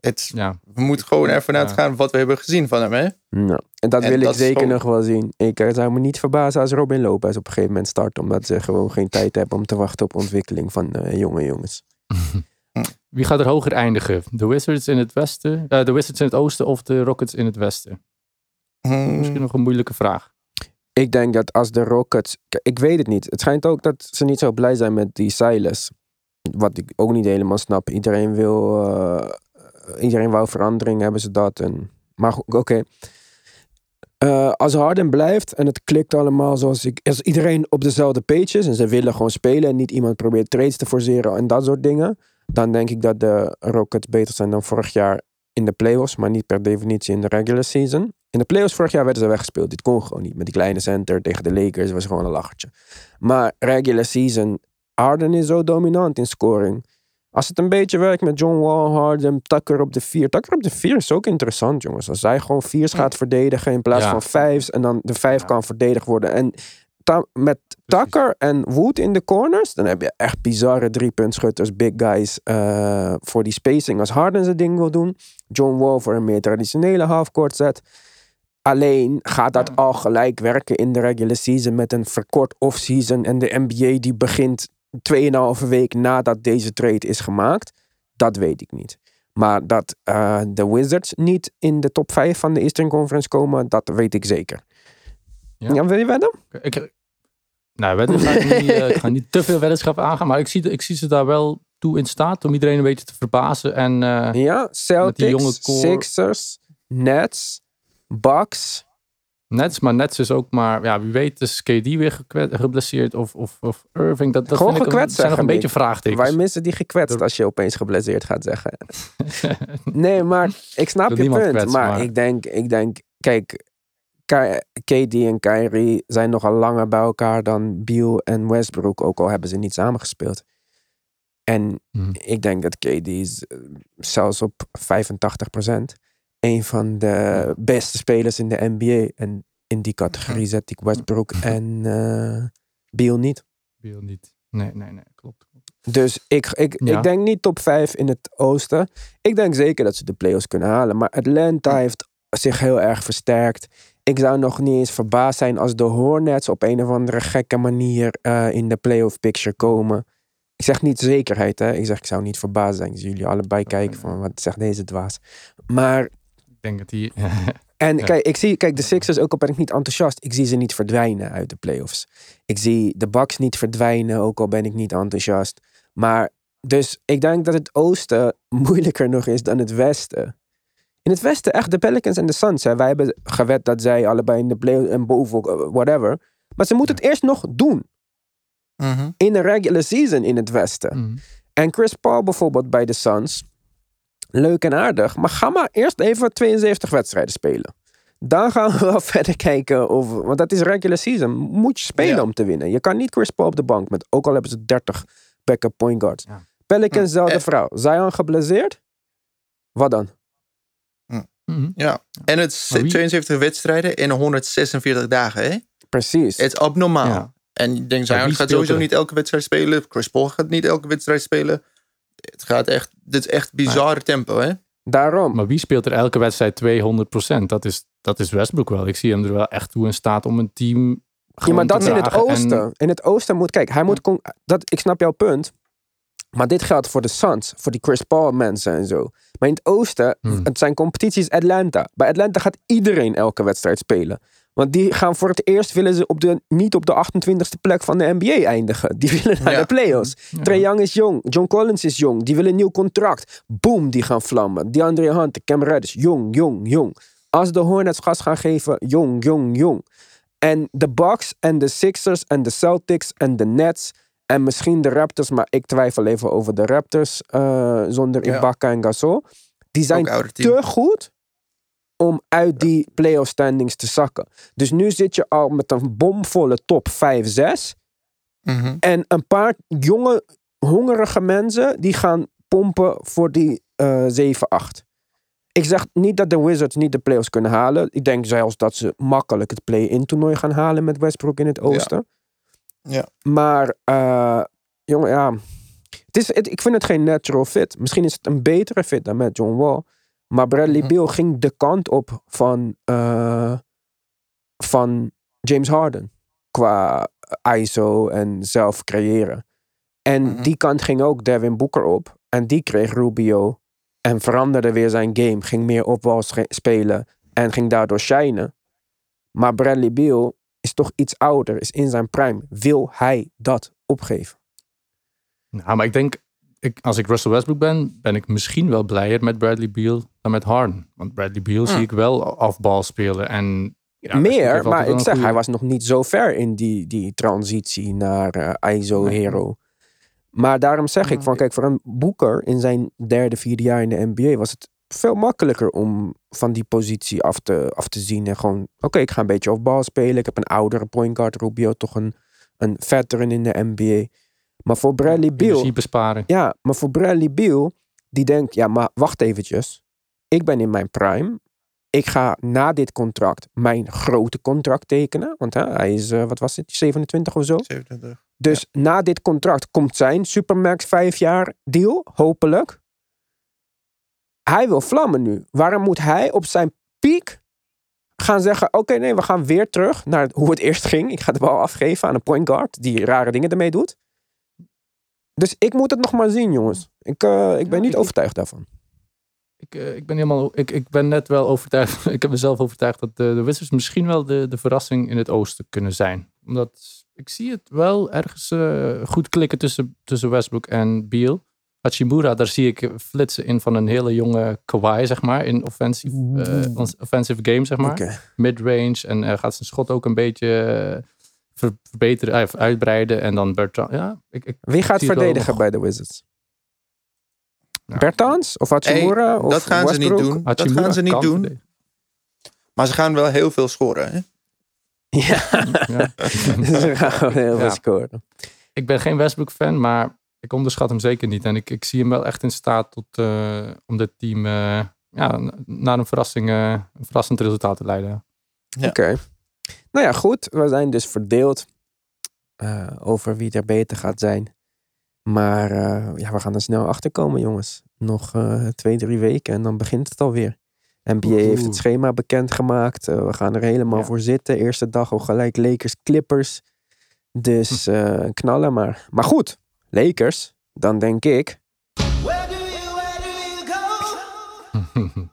Het, Ja. we moeten gewoon ervan Ja. uitgaan wat we hebben gezien van hem, hè? Nou, en dat En wil dat ik zeker gewoon- nog wel zien. Ik eh, zou me niet verbazen als Robin Lopez op een gegeven moment start. Omdat ze gewoon geen tijd hebben om te wachten op ontwikkeling van eh, jonge jongens. Wie gaat er hoger eindigen? De Wizards in het westen, eh, de Wizards in het oosten of de Rockets in het westen? Hmm, Misschien nog een moeilijke vraag. Ik denk dat als de Rockets... Ik weet het niet. Het schijnt ook dat ze niet zo blij zijn met die Silas. Wat ik ook niet helemaal snap. Iedereen wil... eh, iedereen wou verandering, hebben ze dat. En, maar goed, oké. Eh, als Harden blijft en het klikt allemaal zoals ik... Als iedereen op dezelfde page is en ze willen gewoon spelen... en niet iemand probeert trades te forceren en dat soort dingen... dan denk ik dat de Rockets beter zijn dan vorig jaar in de playoffs... maar niet per definitie in de regular season. In de playoffs vorig jaar werden ze weggespeeld. Dit kon gewoon niet. Met die kleine center tegen de Lakers was gewoon een lachertje. Maar regular season, Harden is zo dominant in scoring. Als het een beetje werkt met John Wall, Harden, Tucker op de vier. Tucker op de vier is ook interessant, jongens. Als hij gewoon viers gaat verdedigen in plaats Ja. van vijfs. En dan de vijf kan verdedigd worden. En ta- met Tucker en Wood in de corners, dan heb je echt bizarre driepuntschutters, big guys eh, voor die spacing. Als Harden zijn ding wil doen, John Wall voor een meer traditionele halfcourt set. Alleen gaat dat al gelijk werken in de regular season met een verkort offseason en de NBA die begint 2,5 week nadat deze trade is gemaakt. Dat weet ik niet. Maar dat eh, de Wizards niet in de top 5 van de Eastern Conference komen, dat weet ik zeker. Ja. Ja, wil je wedden? Ik, nou, wedden ga ik, niet, eh, ik ga niet te veel weddenschap aangaan. Maar ik zie, ik zie ze daar wel toe in staat om iedereen een beetje te verbazen. En eh, Ja, Celtics, jonge core. Sixers, Nets, Bucks. Nets, maar Nets is ook maar, ja, wie weet is KD weer gekwe- geblesseerd of, of, of Irving. Dat, dat Gewoon ik een- gekwetst, zijn nog een beetje vraagtekens. Wij missen die gekwetst als je opeens geblesseerd gaat zeggen. nee, maar ik snap je punt. maar, maar- ik denk, ik denk, kijk, KD en Kyrie zijn nogal langer bij elkaar dan Beal en Westbrook, ook al hebben ze niet samengespeeld. En Mhm. ik denk dat KD is eh, zelfs op 85% een van de beste spelers in de NBA. En in die categorie zet ik Westbrook en eh Beal niet. Beal niet. Nee, nee, nee, klopt. Dus ik, ik, Ja. ik denk niet top 5 in het oosten. Ik denk zeker dat ze de playoffs kunnen halen. Maar Atlanta heeft zich heel erg versterkt. Ik zou nog niet eens verbaasd zijn als de Hornets op een of andere gekke manier eh, in de playoff picture komen. Ik zeg niet zekerheid, hè. Ik zeg ik zou niet verbaasd zijn. Dus jullie allebei kijken van wat zegt deze dwaas. Maar denk dat die... en Ja. kijk, ik zie, kijk, de Sixers, ook al ben ik niet enthousiast, ik zie ze niet verdwijnen uit de playoffs. Ik zie de Bucks niet verdwijnen, ook al ben ik niet enthousiast. Maar dus ik denk dat het oosten moeilijker nog is dan het westen. In het westen echt de Pelicans en de Suns. Hè. Wij hebben gewet dat zij allebei in de playoffs en boven, eh, whatever. Maar ze moeten het eerst nog doen. Mhm. In de regular season in het westen. Mhm. En Chris Paul bijvoorbeeld bij de Suns. Leuk en aardig. Maar ga maar eerst even 72 wedstrijden spelen. Dan gaan we wel verder kijken of... Want dat is regular season. Moet je spelen Ja. om te winnen. Je kan niet Chris Paul op de bank met... Ook al hebben ze 30 backup point guards. Ja. Pelicans, zelfde Eh. vrouw. Zion geblesseerd? Wat dan? Mhm. Ja, en het is Maar wie- 72 wedstrijden in 146 dagen, hè? Precies. Het is abnormaal. Ja. En ik denk, Zion gaat sowieso er? niet elke wedstrijd spelen. Chris Paul gaat niet elke wedstrijd spelen. Het gaat echt, dit is echt bizarre tempo, hè? Daarom. Maar wie speelt er elke wedstrijd 200%? Dat is, dat is Westbrook wel. Ik zie hem er wel echt toe in staat om een team Ja, maar te dat is in het. En- oosten. In het oosten moet... Kijk, hij moet... Dat, ik snap jouw punt. Maar dit geldt voor de Suns. Voor die Chris Paul mensen en zo. Maar in het oosten... Hmm. Het zijn competities Atlanta. Bij Atlanta gaat iedereen elke wedstrijd spelen. Want die gaan voor het eerst willen ze op de, niet op de 28e plek van de NBA eindigen. Die willen naar Ja. de playoffs. Trae Young is jong. John Collins is jong. Die willen een nieuw contract. Boom, die gaan vlammen. DeAndre Hunter, Cam Reddish, jong, jong, jong. Als de Hornets gas gaan geven, jong, jong, jong. En de Bucks en de Sixers en de Celtics en de Nets en misschien de Raptors, maar ik twijfel even over de Raptors eh, zonder Ja. Ibaka en Gasol. Die zijn te goed om uit die playoff standings te zakken. Dus nu zit je al met een bomvolle top 5, 6. Mhm. En een paar jonge, hongerige mensen die gaan pompen voor die eh 7, 8. Ik zeg niet dat de Wizards niet de playoffs kunnen halen. Ik denk zelfs dat ze makkelijk het play-in toernooi gaan halen met Westbrook in het oosten. Ja. Maar, eh, jongen, ja. Het is, het- ik vind het geen natural fit. Misschien is het een betere fit dan met John Wall. Maar Bradley Mhm. Beal ging de kant op van, eh, van James Harden. Qua ISO en zelf creëren. En Mhm. die kant ging ook Devin Booker op. En die kreeg Rubio. En veranderde weer zijn game. Ging meer opbal sche- spelen. En ging daardoor shinen. Maar Bradley Beal is toch iets ouder. Is in zijn prime. Wil hij dat opgeven? Nou, maar ik denk, ik, als ik Russell Westbrook ben, ben ik misschien wel blijer met Bradley Beal dan met Harden. Want Bradley Beal zie ik wel afbal spelen. En, ja, Meer, maar ik zeg, goede- hij was nog niet zo ver in die, die transitie naar eh, ISO Hero. Maar daarom zeg ik van, kijk, voor een Boeker in zijn derde, vierde jaar in de NBA was het veel makkelijker om van die positie af te, af te zien. En gewoon, oké, ik ga een beetje off-ball spelen. Ik heb een oudere point guard, Rubio, toch een, een veteran in de NBA. Maar voor Bradley Beal... energie besparen. Ja, maar voor Bradley Beal, die denkt, ja, maar wacht eventjes. Ik ben in mijn prime. Ik ga na dit contract mijn grote contract tekenen. Want hè, hij is, eh, wat was het, 27 of zo? 27. Dus na dit contract komt zijn Supermax vijf jaar deal, hopelijk. Hij wil vlammen nu. Waarom moet hij op zijn piek gaan zeggen... Oké, nee, we gaan weer terug naar hoe het eerst ging. Ik ga de bal afgeven aan een point guard die rare dingen ermee doet. Dus ik moet het nog maar zien, jongens. Ik, eh, ik ben niet overtuigd daarvan. Ik, eh, ik, ben helemaal, ik, ik ben net wel overtuigd. ik heb mezelf overtuigd dat de, de Wizards misschien wel de, de verrassing in het oosten kunnen zijn. Omdat ik zie het wel ergens eh, goed klikken tussen, tussen Westbrook en Beal. Hachimura, daar zie ik flitsen in van een hele jonge Kawhi, zeg maar. In offensive, ons- offensive game, zeg maar. Midrange. En gaat zijn schot ook een beetje verbeteren, eh, uitbreiden. En dan Bertrand. Ja, ik, ik, Wie gaat verdedigen nog- bij de Wizards? Nou, Bertans of Hachimura? Hey, of dat gaan ze niet Westbrook? doen. Dat gaan ze niet doen. verdedigen. Maar ze gaan wel heel veel scoren. Hè? Ja, Ja. ze gaan gewoon heel veel Ja. scoren. ik ben geen Westbrook-fan, maar ik onderschat hem zeker niet. En ik, ik zie hem wel echt in staat tot, eh, om dit team eh, ja, naar een, verrassing, eh, een verrassend resultaat te leiden. Ja. Oké. Nou ja, goed. We zijn dus verdeeld eh, over wie er beter gaat zijn. Maar eh, ja, we gaan er snel achter komen, jongens. Nog eh, twee, drie weken en dan begint het alweer. NBA heeft het schema bekendgemaakt. We gaan er helemaal Ja. voor zitten. Eerste dag al gelijk Lakers Clippers. Dus eh, knallen maar. Maar goed, Lakers. Dan denk ik.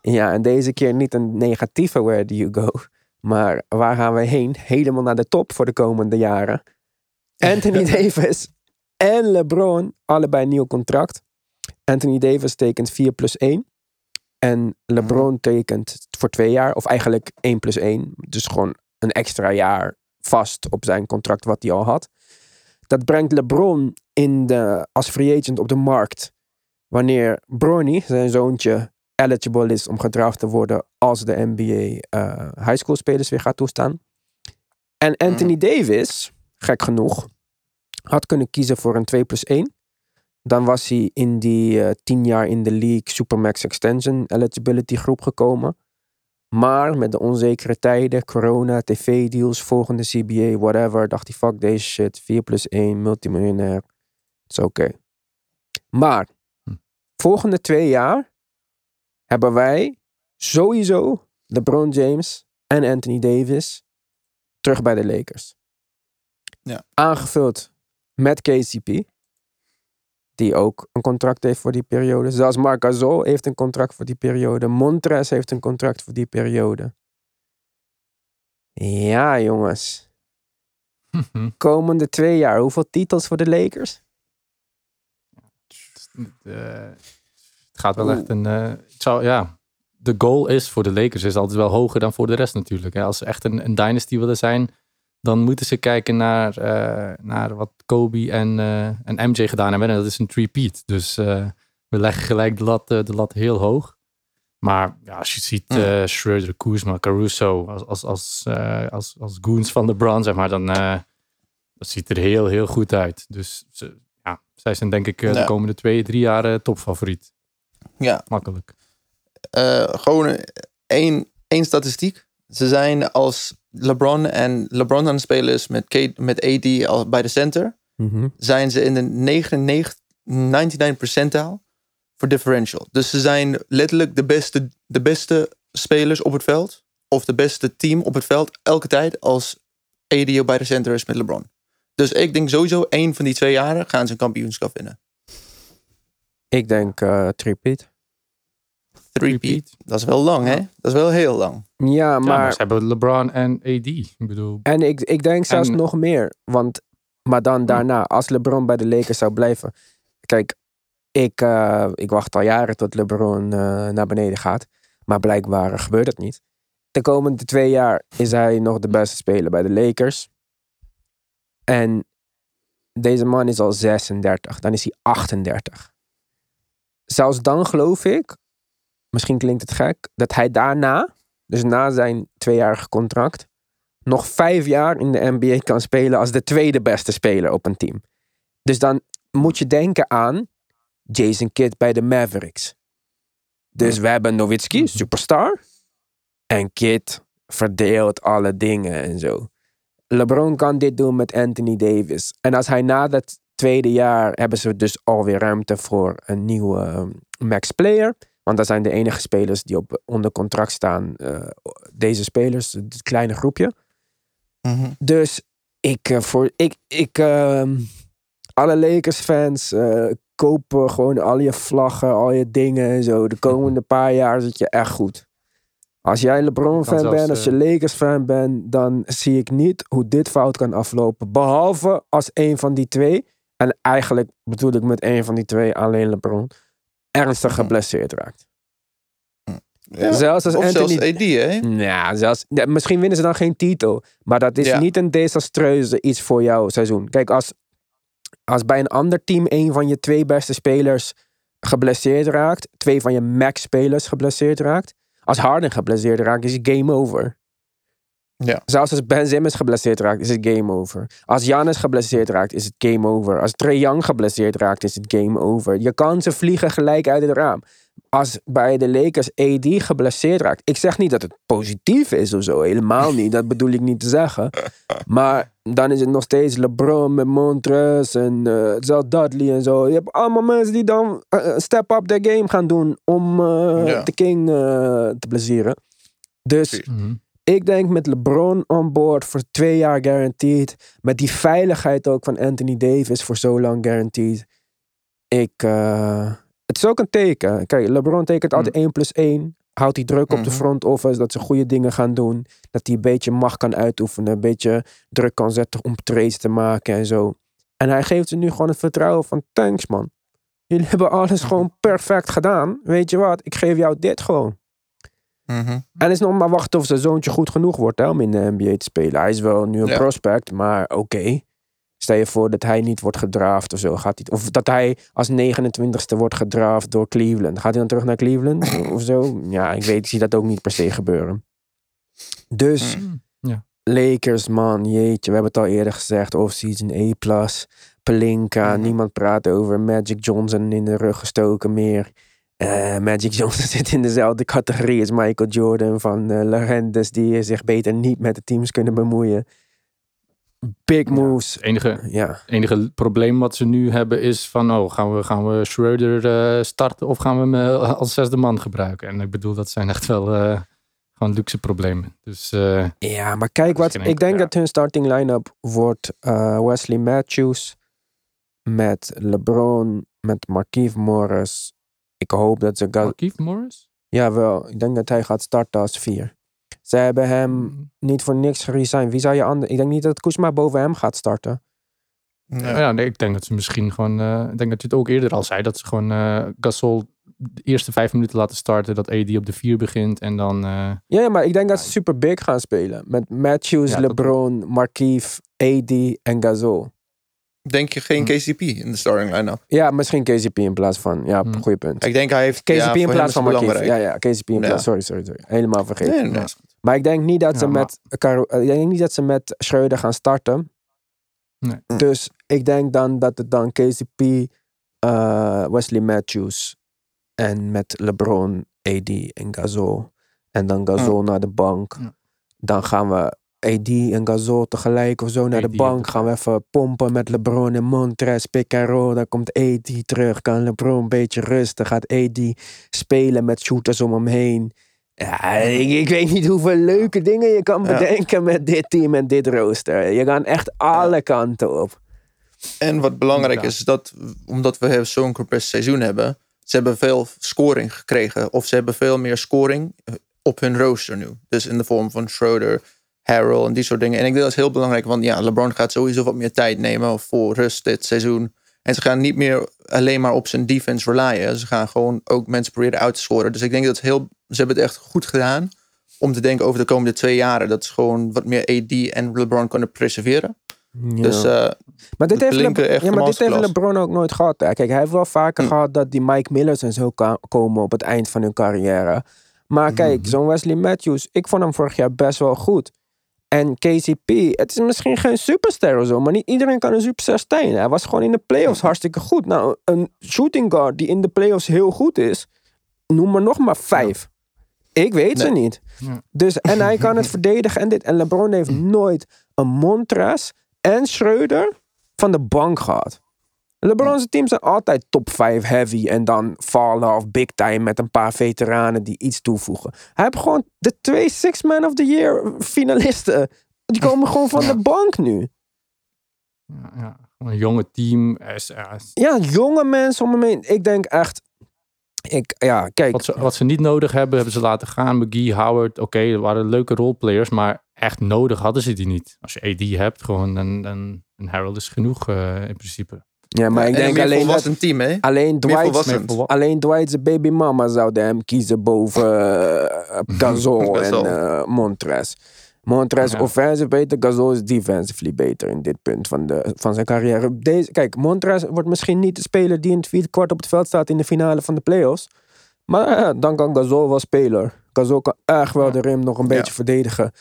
Ja, en deze keer niet een negatieve where do you go. Maar waar gaan we heen? Helemaal naar de top voor de komende jaren. Anthony Davis en LeBron, allebei een nieuw contract. Anthony Davis tekent 4 plus 1. En LeBron tekent voor twee jaar, of eigenlijk 1 plus 1. Dus gewoon een extra jaar vast op zijn contract wat hij al had. Dat brengt LeBron in de, als free agent op de markt. Wanneer Bronny, zijn zoontje, eligible is om gedraft te worden als de NBA eh high school spelers weer gaat toestaan. En Anthony Davis, gek genoeg, had kunnen kiezen voor een 2 plus 1. Dan was hij in die eh 10 jaar in de league Supermax Extension eligibility groep gekomen. Maar met de onzekere tijden, corona, tv-deals, volgende CBA, whatever, dacht hij fuck deze shit, 4 plus 1, multimiljonair, het is oké. Maar, Hm. volgende twee jaar hebben wij sowieso LeBron James en Anthony Davis terug bij de Lakers. Ja. Aangevuld met KCP. Die ook een contract heeft voor die periode. Zelfs Marc Gasol heeft een contract voor die periode. Montrez heeft een contract voor die periode. Ja, jongens. Komende twee jaar, hoeveel titels voor de Lakers? Het gaat wel Oeh. echt een. eh, het zou, ja, de goal is voor de Lakers is altijd wel hoger dan voor de rest natuurlijk. Hè. Als ze echt een, een dynasty willen zijn, dan moeten ze kijken naar, eh, naar wat Kobe en, eh, en MJ gedaan hebben. En dat is een three-peat. Dus we leggen gelijk de lat, de lat heel hoog. Maar ja, als je ziet eh Schroeder, Kuzma, Caruso als, als, als, als, als goons van LeBron, zeg maar, dan eh, dat ziet er heel, heel goed uit. Dus ze, ja, zij zijn denk ik de Ja. komende twee, drie jaar topfavoriet. Ja, Makkelijk. eh, gewoon één, één statistiek. Ze zijn als LeBron en LeBron aan het spelen is met, K, met AD al bij de center. Zijn ze in de 99, 99 percentile voor differential. Dus ze zijn letterlijk de beste, de beste spelers op het veld. Of de beste team op het veld. Elke tijd als AD bij de center is met LeBron. Dus ik denk sowieso één van die twee jaren gaan ze een kampioenschap winnen. Ik denk eh Trippiet. Three-peat. Dat is wel lang, hè? Dat is wel heel lang. Ja, Ja, maar ze hebben LeBron en AD. Ik bedoel, En ik, ik denk zelfs En- nog meer. Want, maar dan daarna, als LeBron bij de Lakers zou blijven. Kijk, ik, eh, ik wacht al jaren tot LeBron eh, naar beneden gaat. Maar blijkbaar gebeurt het niet. De komende twee jaar is hij nog de beste speler bij de Lakers. En deze man is al 36. Dan is hij 38. Zelfs dan geloof ik, misschien klinkt het gek, dat hij daarna, dus na zijn tweejarige contract, nog vijf jaar in de NBA kan spelen als de tweede beste speler op een team. Dus dan moet je denken aan Jason Kidd bij de Mavericks. Dus we hebben Nowitzki, superstar. En Kidd verdeelt alle dingen en zo. LeBron kan dit doen met Anthony Davis. En als hij na dat tweede jaar hebben ze dus alweer ruimte voor een nieuwe eh, max player. Want dat zijn de enige spelers die op, onder contract staan. eh, deze spelers, het kleine groepje. Dus ik, eh, voor, ik, ik ehm, alle Lakers-fans, eh, kopen gewoon al je vlaggen, al je dingen en zo. De komende paar jaar zit je echt goed. Als jij LeBron-fan bent, als je Lakers-fan bent, dan zie ik niet hoe dit fout kan aflopen. Behalve als een van die twee, en eigenlijk bedoel ik met een van die twee alleen LeBron, ernstig geblesseerd raakt. Ja. Zelfs als of Anthony... zelfs AD, hè? Ja, zelfs, ja, misschien winnen ze dan geen titel. Maar dat is Ja. niet een desastreuze iets voor jouw seizoen. Kijk, als, als bij een ander team een van je twee beste spelers geblesseerd raakt, twee van je max-spelers geblesseerd raakt, als Harden geblesseerd raakt, is het game over. Ja. Zelfs als Ben Simmons geblesseerd raakt, is het game over. Als Giannis geblesseerd raakt, is het game over. Als Trae Young geblesseerd raakt, is het game over. Je kansen vliegen gelijk uit het raam. Als bij de Lakers AD geblesseerd raakt. Ik zeg niet dat het positief is of zo. Helemaal niet. Dat bedoel ik niet te zeggen. Maar dan is het nog steeds LeBron met Montrez en eh zelfs Dudley en zo. Je hebt allemaal mensen die dan eh, step up their game gaan doen om eh, Ja. de King eh, te plezieren. Dus. Ik denk met LeBron on board voor twee jaar guaranteed. Met die veiligheid ook van Anthony Davis voor zo lang guaranteed. Ik, eh, het is ook een teken. Kijk, LeBron tekent altijd 1 plus 1. Houdt die druk op de Mhm. front office dat ze goede dingen gaan doen. Dat hij een beetje macht kan uitoefenen. Een beetje druk kan zetten om trades te maken en zo. En hij geeft ze nu gewoon het vertrouwen van thanks man. Jullie hebben alles gewoon perfect gedaan. Weet je wat? Ik geef jou dit gewoon. Mhm. En het is nog maar wachten of zijn zoontje goed genoeg wordt hè, om in de NBA te spelen. Hij is wel nu een Ja. prospect, maar oké. Stel je voor dat hij niet wordt gedraft of zo. Gaat hij, of dat hij als 29ste wordt gedraft door Cleveland. Gaat hij dan terug naar Cleveland of zo? Ja, ik weet, ik zie dat ook niet per se gebeuren. Dus Mm, ja. Lakers, man, jeetje. We hebben het al eerder gezegd. Offseason A+. Pelinka. Mhm. Niemand praat over Magic Johnson in de rug gestoken meer. Eh, Magic Johnson zit in dezelfde categorie als Michael Jordan. Van eh legendes die zich beter niet met de teams kunnen bemoeien. Big moves. Het enige, Ja. enige probleem wat ze nu hebben is van, oh, gaan we, gaan we Schroeder eh, starten of gaan we hem als zesde man gebruiken? En ik bedoel, dat zijn echt wel gewoon luxe problemen. Dus Ja, maar kijk wat. Ik denk ja. dat hun starting line-up wordt Wesley Matthews met LeBron, met Markieff Morris. Ik hoop dat ze Markieff Morris? Jawel, ik denk dat hij gaat starten als vier. Ze hebben hem niet voor niks geresigned. Wie zou je anders... Ik denk niet dat Kuzma boven hem gaat starten. Ja. Ja, nee, ik denk dat ze misschien gewoon. eh, ik denk dat je het ook eerder al zei. Dat ze gewoon eh, Gasol de eerste vijf minuten laten starten. Dat AD op de vier begint. En dan. eh, Ja, ja, maar ik denk dat ze super big gaan spelen. Met Matthews, Ja, LeBron, Markieff, AD en Gasol. Denk je geen Hm. KCP in de starting line-up? Ja, misschien KCP in plaats van... Ja, Hmm. goeie punt. Ik denk hij heeft... KCP ja, in plaats van het Markieff. Ja, ja, KCP in Ja. plaats... Sorry, sorry, sorry. Helemaal vergeten. Nee. Maar ik denk niet dat ze Ja, maar- met Caro- ik denk niet dat ze met Schreuder gaan starten. Nee. Dus ik denk dan dat het dan KCP, eh, Wesley Matthews en met LeBron, AD en Gasol. En dan Gasol naar de bank. Dan gaan we AD en Gasol tegelijk of zo naar AD de bank. Gaan we even pompen met LeBron en Montres, pick and roll. Dan komt AD terug. Kan LeBron een beetje rusten. Gaat AD spelen met shooters om hem heen. Ja, ik, ik weet niet hoeveel leuke dingen je kan Ja. bedenken met dit team en dit rooster. Je gaat echt alle kanten op. En wat belangrijk is, dat omdat we zo'n compressed seizoen hebben, ze hebben veel scoring gekregen. Of ze hebben veel meer scoring eh, op hun rooster nu. Dus in de vorm van Schroeder, Harrell en die soort dingen. En ik denk dat is heel belangrijk, want ja, LeBron gaat sowieso wat meer tijd nemen voor rust dit seizoen. En ze gaan niet meer alleen maar op zijn defense relyen. Ze gaan gewoon ook mensen proberen uit te scoren. Dus ik denk dat het heel, ze hebben het echt goed gedaan om te denken over de komende twee jaren. Dat ze gewoon wat meer AD en LeBron kunnen preserveren. Ja. Dus eh, maar dit heeft, Le- ja, maar dit heeft. LeBron ook nooit gehad. Hè. Kijk, hij heeft wel vaker Hm. gehad dat die Mike Millers en zo komen op het eind van hun carrière. Maar kijk, Mhm. zo'n Wesley Matthews, ik vond hem vorig jaar best wel goed. En KCP, het is misschien geen superster of zo, maar niet iedereen kan een superster zijn. Hij was gewoon in de playoffs hartstikke goed. Nou, een shooting guard die in de playoffs heel goed is, noem er nog maar vijf. Ik weet ze niet. Ja. Dus, en hij kan het verdedigen en dit. En LeBron heeft nooit een Montres en Schreuder van de bank gehad. LeBron's teams zijn altijd top 5 heavy en dan vallen of big time met een paar veteranen die iets toevoegen. Hij heeft gewoon de twee Six Man of the Year finalisten. Die komen gewoon van de bank nu. ja, ja, een jonge team. Ja, jonge mensen om hem heen. Ik denk echt. Ik, ja, kijk. Wat ze, wat ze niet nodig hebben, hebben ze laten gaan. McGee, Howard, oké, dat waren leuke roleplayers. Maar echt nodig hadden ze die niet. Als je AD hebt, gewoon een, een, een Harold is genoeg eh, in principe. Ja, maar ik en een denk alleen dat, volwassen team, hè? alleen Dwight, alleen Dwight's baby mama zouden hem kiezen boven uh, Gasol en eh, Montres. Montres Ja. offensive beter, Gasol is defensively beter in dit punt van, de, van zijn carrière. Deze, kijk, Montres wordt misschien niet de speler die in het vierde kwart op het veld staat in de finale van de playoffs. Maar eh, dan kan Gasol wel speler. Gasol kan echt wel Ja. de rim nog een Ja. beetje verdedigen.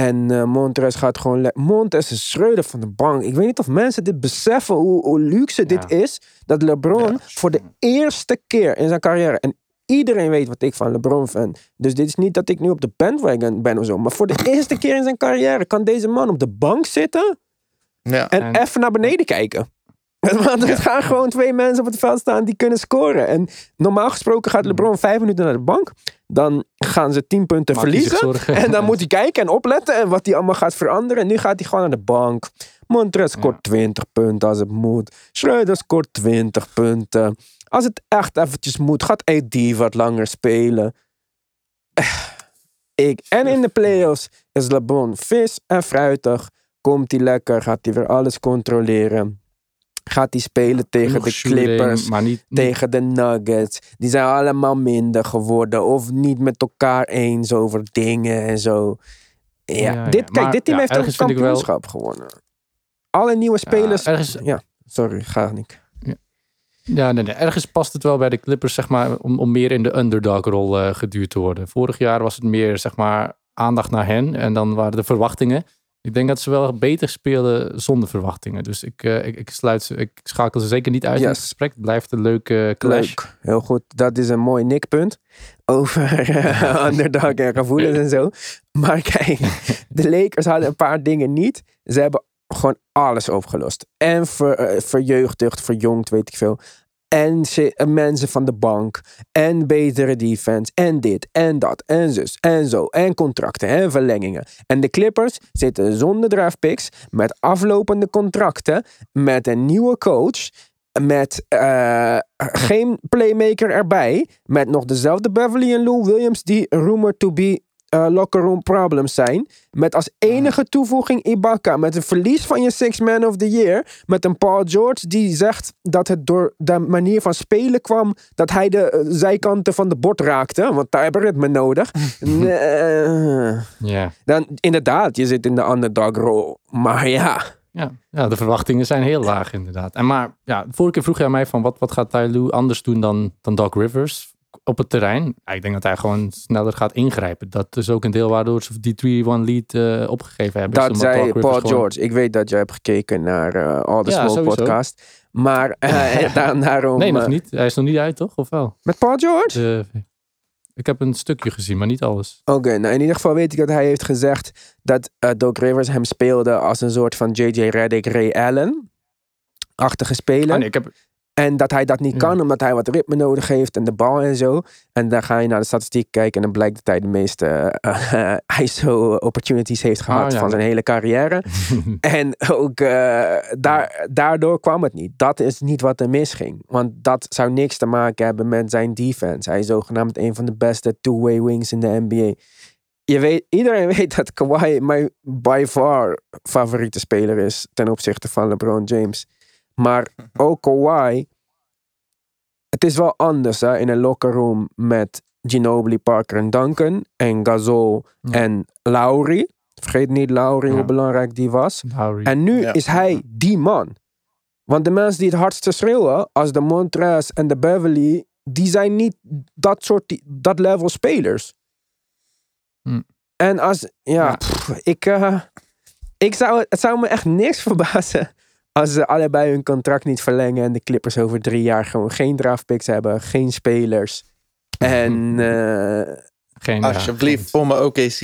En eh Montres gaat gewoon... Montres is Schreuder van de bank. Ik weet niet of mensen dit beseffen hoe, hoe luxe dit Ja. is. Dat LeBron Ja. voor de eerste keer in zijn carrière... En iedereen weet wat ik van LeBron vind. Dus dit is niet dat ik nu op de bandwagon ben of zo. Maar voor de eerste keer in zijn carrière kan deze man op de bank zitten... Ja. en, En- even naar beneden kijken. Want er gaan gewoon twee mensen op het veld staan die kunnen scoren. En normaal gesproken gaat LeBron vijf minuten naar de bank. Dan gaan ze tien punten verliezen. En dan moet hij kijken en opletten en wat hij allemaal gaat veranderen. En nu gaat hij gewoon naar de bank. Montres scoort Ja. 20 punten als het moet. Schreuder scoort 20 punten. Als het echt eventjes moet, gaat AD wat langer spelen. Ik, en in de playoffs is LeBron vis en fruitig. Komt hij lekker, gaat hij weer alles controleren. Gaat hij spelen tegen de shooting, Clippers Maar niet, tegen de Nuggets. Die zijn allemaal minder geworden. Of niet met elkaar eens over dingen en zo. Ja, Dit, kijk, maar dit team heeft ook een wel- kampioenschap gewonnen. Alle nieuwe spelers. Ja, sorry, ga niet. Ja, nee, nee. ergens past het wel bij de Clippers, zeg maar, om, om meer in de underdog-rol geduurd te worden. Vorig jaar was het meer, zeg maar, aandacht naar hen. En dan waren de verwachtingen. Ik denk dat ze wel beter spelen zonder verwachtingen. Dus ik, eh, ik, ik, sluit ze, ik schakel ze zeker niet uit in het gesprek. Het blijft een leuke clash. Leuk. Heel goed. Dat is een mooi nikpunt. Over eh, underdog en gevoelens en zo. Maar kijk, de Lakers hadden een paar dingen niet. Ze hebben gewoon alles opgelost. En ver, eh, verjeugdigd, verjongd, weet ik veel. En eh, mensen van de bank. En betere defense. En dit en dat. En zus. En zo. En contracten. En verlengingen. En de Clippers zitten zonder draftpicks. Met aflopende contracten. Met een nieuwe coach. Met eh, geen playmaker erbij. Met nog dezelfde Beverly en Lou Williams. Die rumored to be eh, locker room problems zijn. Met als enige toevoeging Ibaka. Met een verlies van je Six Man of the Year. Met een Paul George die zegt dat het door de manier van spelen kwam. Dat hij de eh, zijkanten van de bord raakte. Want daar hebben we ritme nodig. Nee, eh, Ja. dan inderdaad, je zit in de underdog rol. Maar ja. Ja. ja, de verwachtingen zijn heel laag inderdaad. En maar, ja, vorige keer vroeg aan mij van wat, wat gaat Ty Lue anders doen dan, dan Doc Rivers op het terrein? Ik denk dat hij gewoon sneller gaat ingrijpen. Dat is ook een deel waardoor ze die 3-1 lead eh, opgegeven hebben. Dat zei Paul gewoon- George. Ik weet dat je hebt gekeken naar eh All the Ja, Smoke sowieso. podcast. Maar eh, daar- daarom... Nee, nog eh, niet. Hij is nog niet uit, toch? Of wel? Met Paul George? De- ik heb een stukje gezien, maar niet alles. Oké, nou in ieder geval weet ik dat hij heeft gezegd dat Doc Rivers hem speelde als een soort van J.J. Reddick, Ray Allen. Achtige speler. Ah, nee, ik heb, En dat hij dat niet Ja. kan, omdat hij wat ritme nodig heeft en de bal en zo. En dan ga je naar de statistiek kijken en dan blijkt dat hij de meeste eh, ISO-opportunities heeft gehad Ah, ja. van zijn hele carrière. en ook eh, daar, daardoor kwam het niet. Dat is niet wat er misging. Want dat zou niks te maken hebben met zijn defense. Hij is zogenaamd een van de beste two-way wings in de NBA. Je weet, iedereen weet dat Kawhi mijn by far favoriete speler is ten opzichte van LeBron James. Maar ook Kawhi, het is wel anders hè, in een locker room met Ginobili, Parker en Duncan en Gasol Ja. en Lowry. Vergeet niet Lowry, hoe belangrijk die was. Lowry. En nu Ja. is hij die man. Want de mensen die het hardste schreeuwen, als de Montrez en de Beverly, die zijn niet dat soort, dat level spelers. Hm. En als, ja, Ja. pff, ik, eh, ik zou, het zou me echt niks verbazen als ze allebei hun contract niet verlengen en de Clippers over drie jaar gewoon geen draftpicks hebben, geen spelers. En eh, Geen, Alsjeblieft, geen- voor me OKC.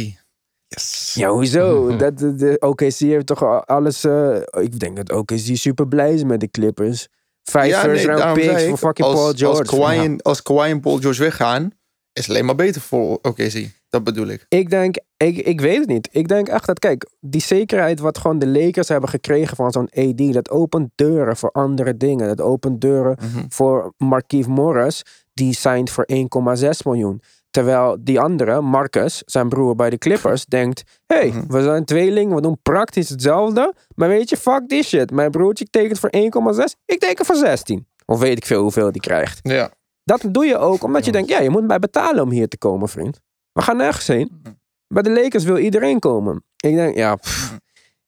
Yes. ja, hoezo? dat, de, de OKC heeft toch al alles. eh, ik denk dat OKC super blij is met de Clippers. Vijf Ja, first nee, round picks voor fucking als, Paul George. Als Kawhi, en, als Kawhi en Paul George weggaan, is het alleen maar beter voor OKC. Dat bedoel ik. Ik denk, ik, ik weet het niet. Ik denk echt dat, kijk, die zekerheid wat gewoon de Lakers hebben gekregen van zo'n AD, dat opent deuren voor andere dingen. Dat opent deuren Mhm. voor Markieff Morris, die signed voor 1,6 miljoen. Terwijl die andere, Marcus, zijn broer bij de Clippers, denkt: hey, Mhm. we zijn tweelingen, we doen praktisch hetzelfde. Maar weet je, fuck this shit. Mijn broertje tekent voor 1,6, ik teken voor 16. Of weet ik veel hoeveel die krijgt. Ja. Dat doe je ook omdat je denkt: ja, je moet mij betalen om hier te komen, vriend. We gaan nergens heen. Bij de Lakers wil iedereen komen. Ik denk, ja, pff,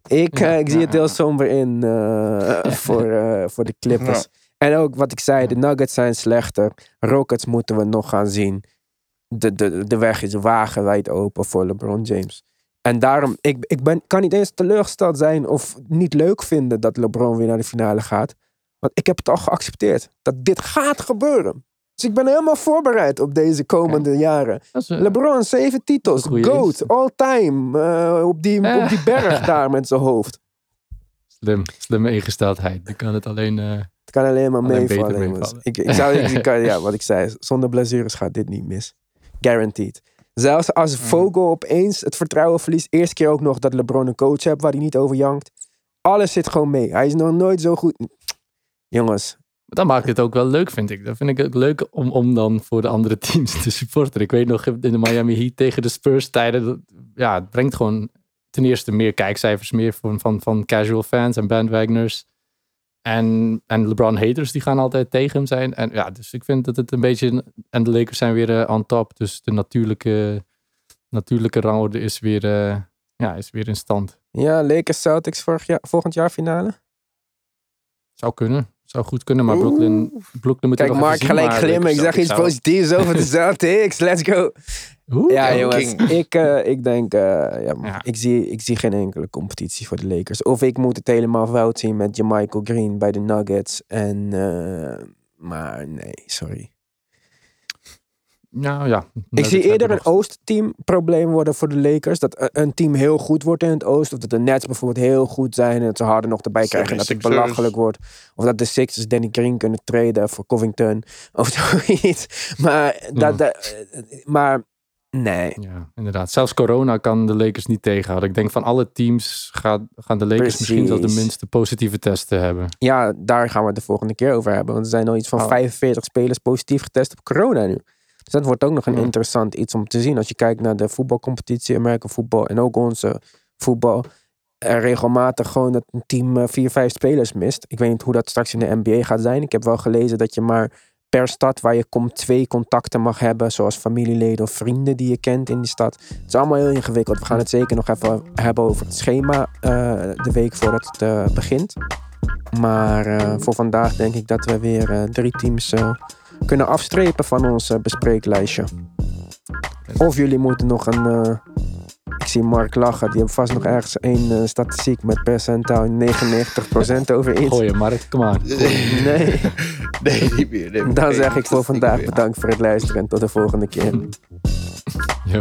ik, Ja, eh, ik zie het heel somber in eh, voor, eh, voor de Clippers. En ook wat ik zei, de Nuggets zijn slechter. Rockets moeten we nog gaan zien. De, de, de weg is wagenwijd open voor LeBron James. En daarom, ik, ik ben, kan niet eens teleurgesteld zijn of niet leuk vinden dat LeBron weer naar de finale gaat. Want ik heb het al geaccepteerd dat dit gaat gebeuren. Dus ik ben helemaal voorbereid op deze komende jaren. Is, eh, LeBron, zeven titels. Goat, all time. eh, op, die, op die berg daar met zijn hoofd. Slim, slimme ingesteldheid. Die kan het alleen... eh, Het kan alleen maar meevallen. meevallen. Ik, ik zou, ik, kan- ja, wat ik zei, zonder blessures gaat dit niet mis. Guaranteed. Zelfs als Vogel opeens het vertrouwen verliest. Eerste keer ook nog dat LeBron een coach hebt waar hij niet over jankt. Alles zit gewoon mee. Hij is nog nooit zo goed. Jongens, dat maakt het ook wel leuk, vind ik. Dat vind ik ook leuk om, om dan voor de andere teams te supporteren. Ik weet nog in de Miami Heat tegen de Spurs tijden. dat- Ja, het brengt gewoon ten eerste meer kijkcijfers meer van, van, van casual fans en bandwagoners. En, en LeBron haters die gaan altijd tegen hem zijn. En ja, dus ik vind dat het een beetje... En de Lakers zijn weer eh, on top. Dus de natuurlijke, natuurlijke rangorde is weer, eh, ja, is weer in stand. ja, Lakers Celtics vorig jaar, volgend jaar finale. Zou kunnen. Zou goed kunnen. Maar Brooklyn, Brooklyn moet Kijk, nog Mark zien, gelijk glimmen. Ik zeg iets zou- positiefs over de Celtics. Let's go. Oeh, Ja, jongens. Ik, eh, ik denk, eh, ja, Ja. Ik, zie, ik zie geen enkele competitie voor de Lakers. Of ik moet het helemaal fout zien met Jermichael Green bij de Nuggets. En, eh, maar nee, sorry. Nou ja. Ik zie eerder een Oost-team probleem worden voor de Lakers. Dat een- team heel goed wordt in het Oost. Of dat de Nets bijvoorbeeld heel goed zijn en dat ze harder nog erbij krijgen. En dat het 76ers. belachelijk wordt. Of dat de Sixers Danny Green kunnen traden voor Covington. Of zoiets. Maar, dat, dat- maar nee. Ja, inderdaad. Zelfs corona kan de Lakers niet tegenhouden. Ik denk van alle teams gaat, gaan de Lakers misschien wel de minste positieve testen hebben. Ja, daar gaan we het de volgende keer over hebben. Want er zijn al iets van Oh. 45 spelers positief getest op corona nu. Dus dat wordt ook nog een interessant iets om te zien. Als je kijkt naar de voetbalcompetitie, American voetbal en ook onze voetbal. Er regelmatig gewoon dat een team eh, vier, vijf spelers mist. Ik weet niet hoe dat straks in de NBA gaat zijn. Ik heb wel gelezen dat je maar per stad waar je komt twee contacten mag hebben. Zoals familieleden of vrienden die je kent in die stad. Het is allemaal heel ingewikkeld. We gaan het zeker nog even hebben over het schema eh, de week voordat het eh, begint. Maar voor vandaag denk ik dat we weer drie teams kunnen afstrepen van ons eh, bespreeklijstje. Of jullie moeten nog een. Eh, ik zie Mark lachen. Die heeft vast nog ergens één eh, statistiek met percentage, 99% over iets. Goeie Mark, kom aan. Nee. nee, niet meer. Dan zeg ik voor vandaag bedankt voor het luisteren en tot de volgende keer. Yo.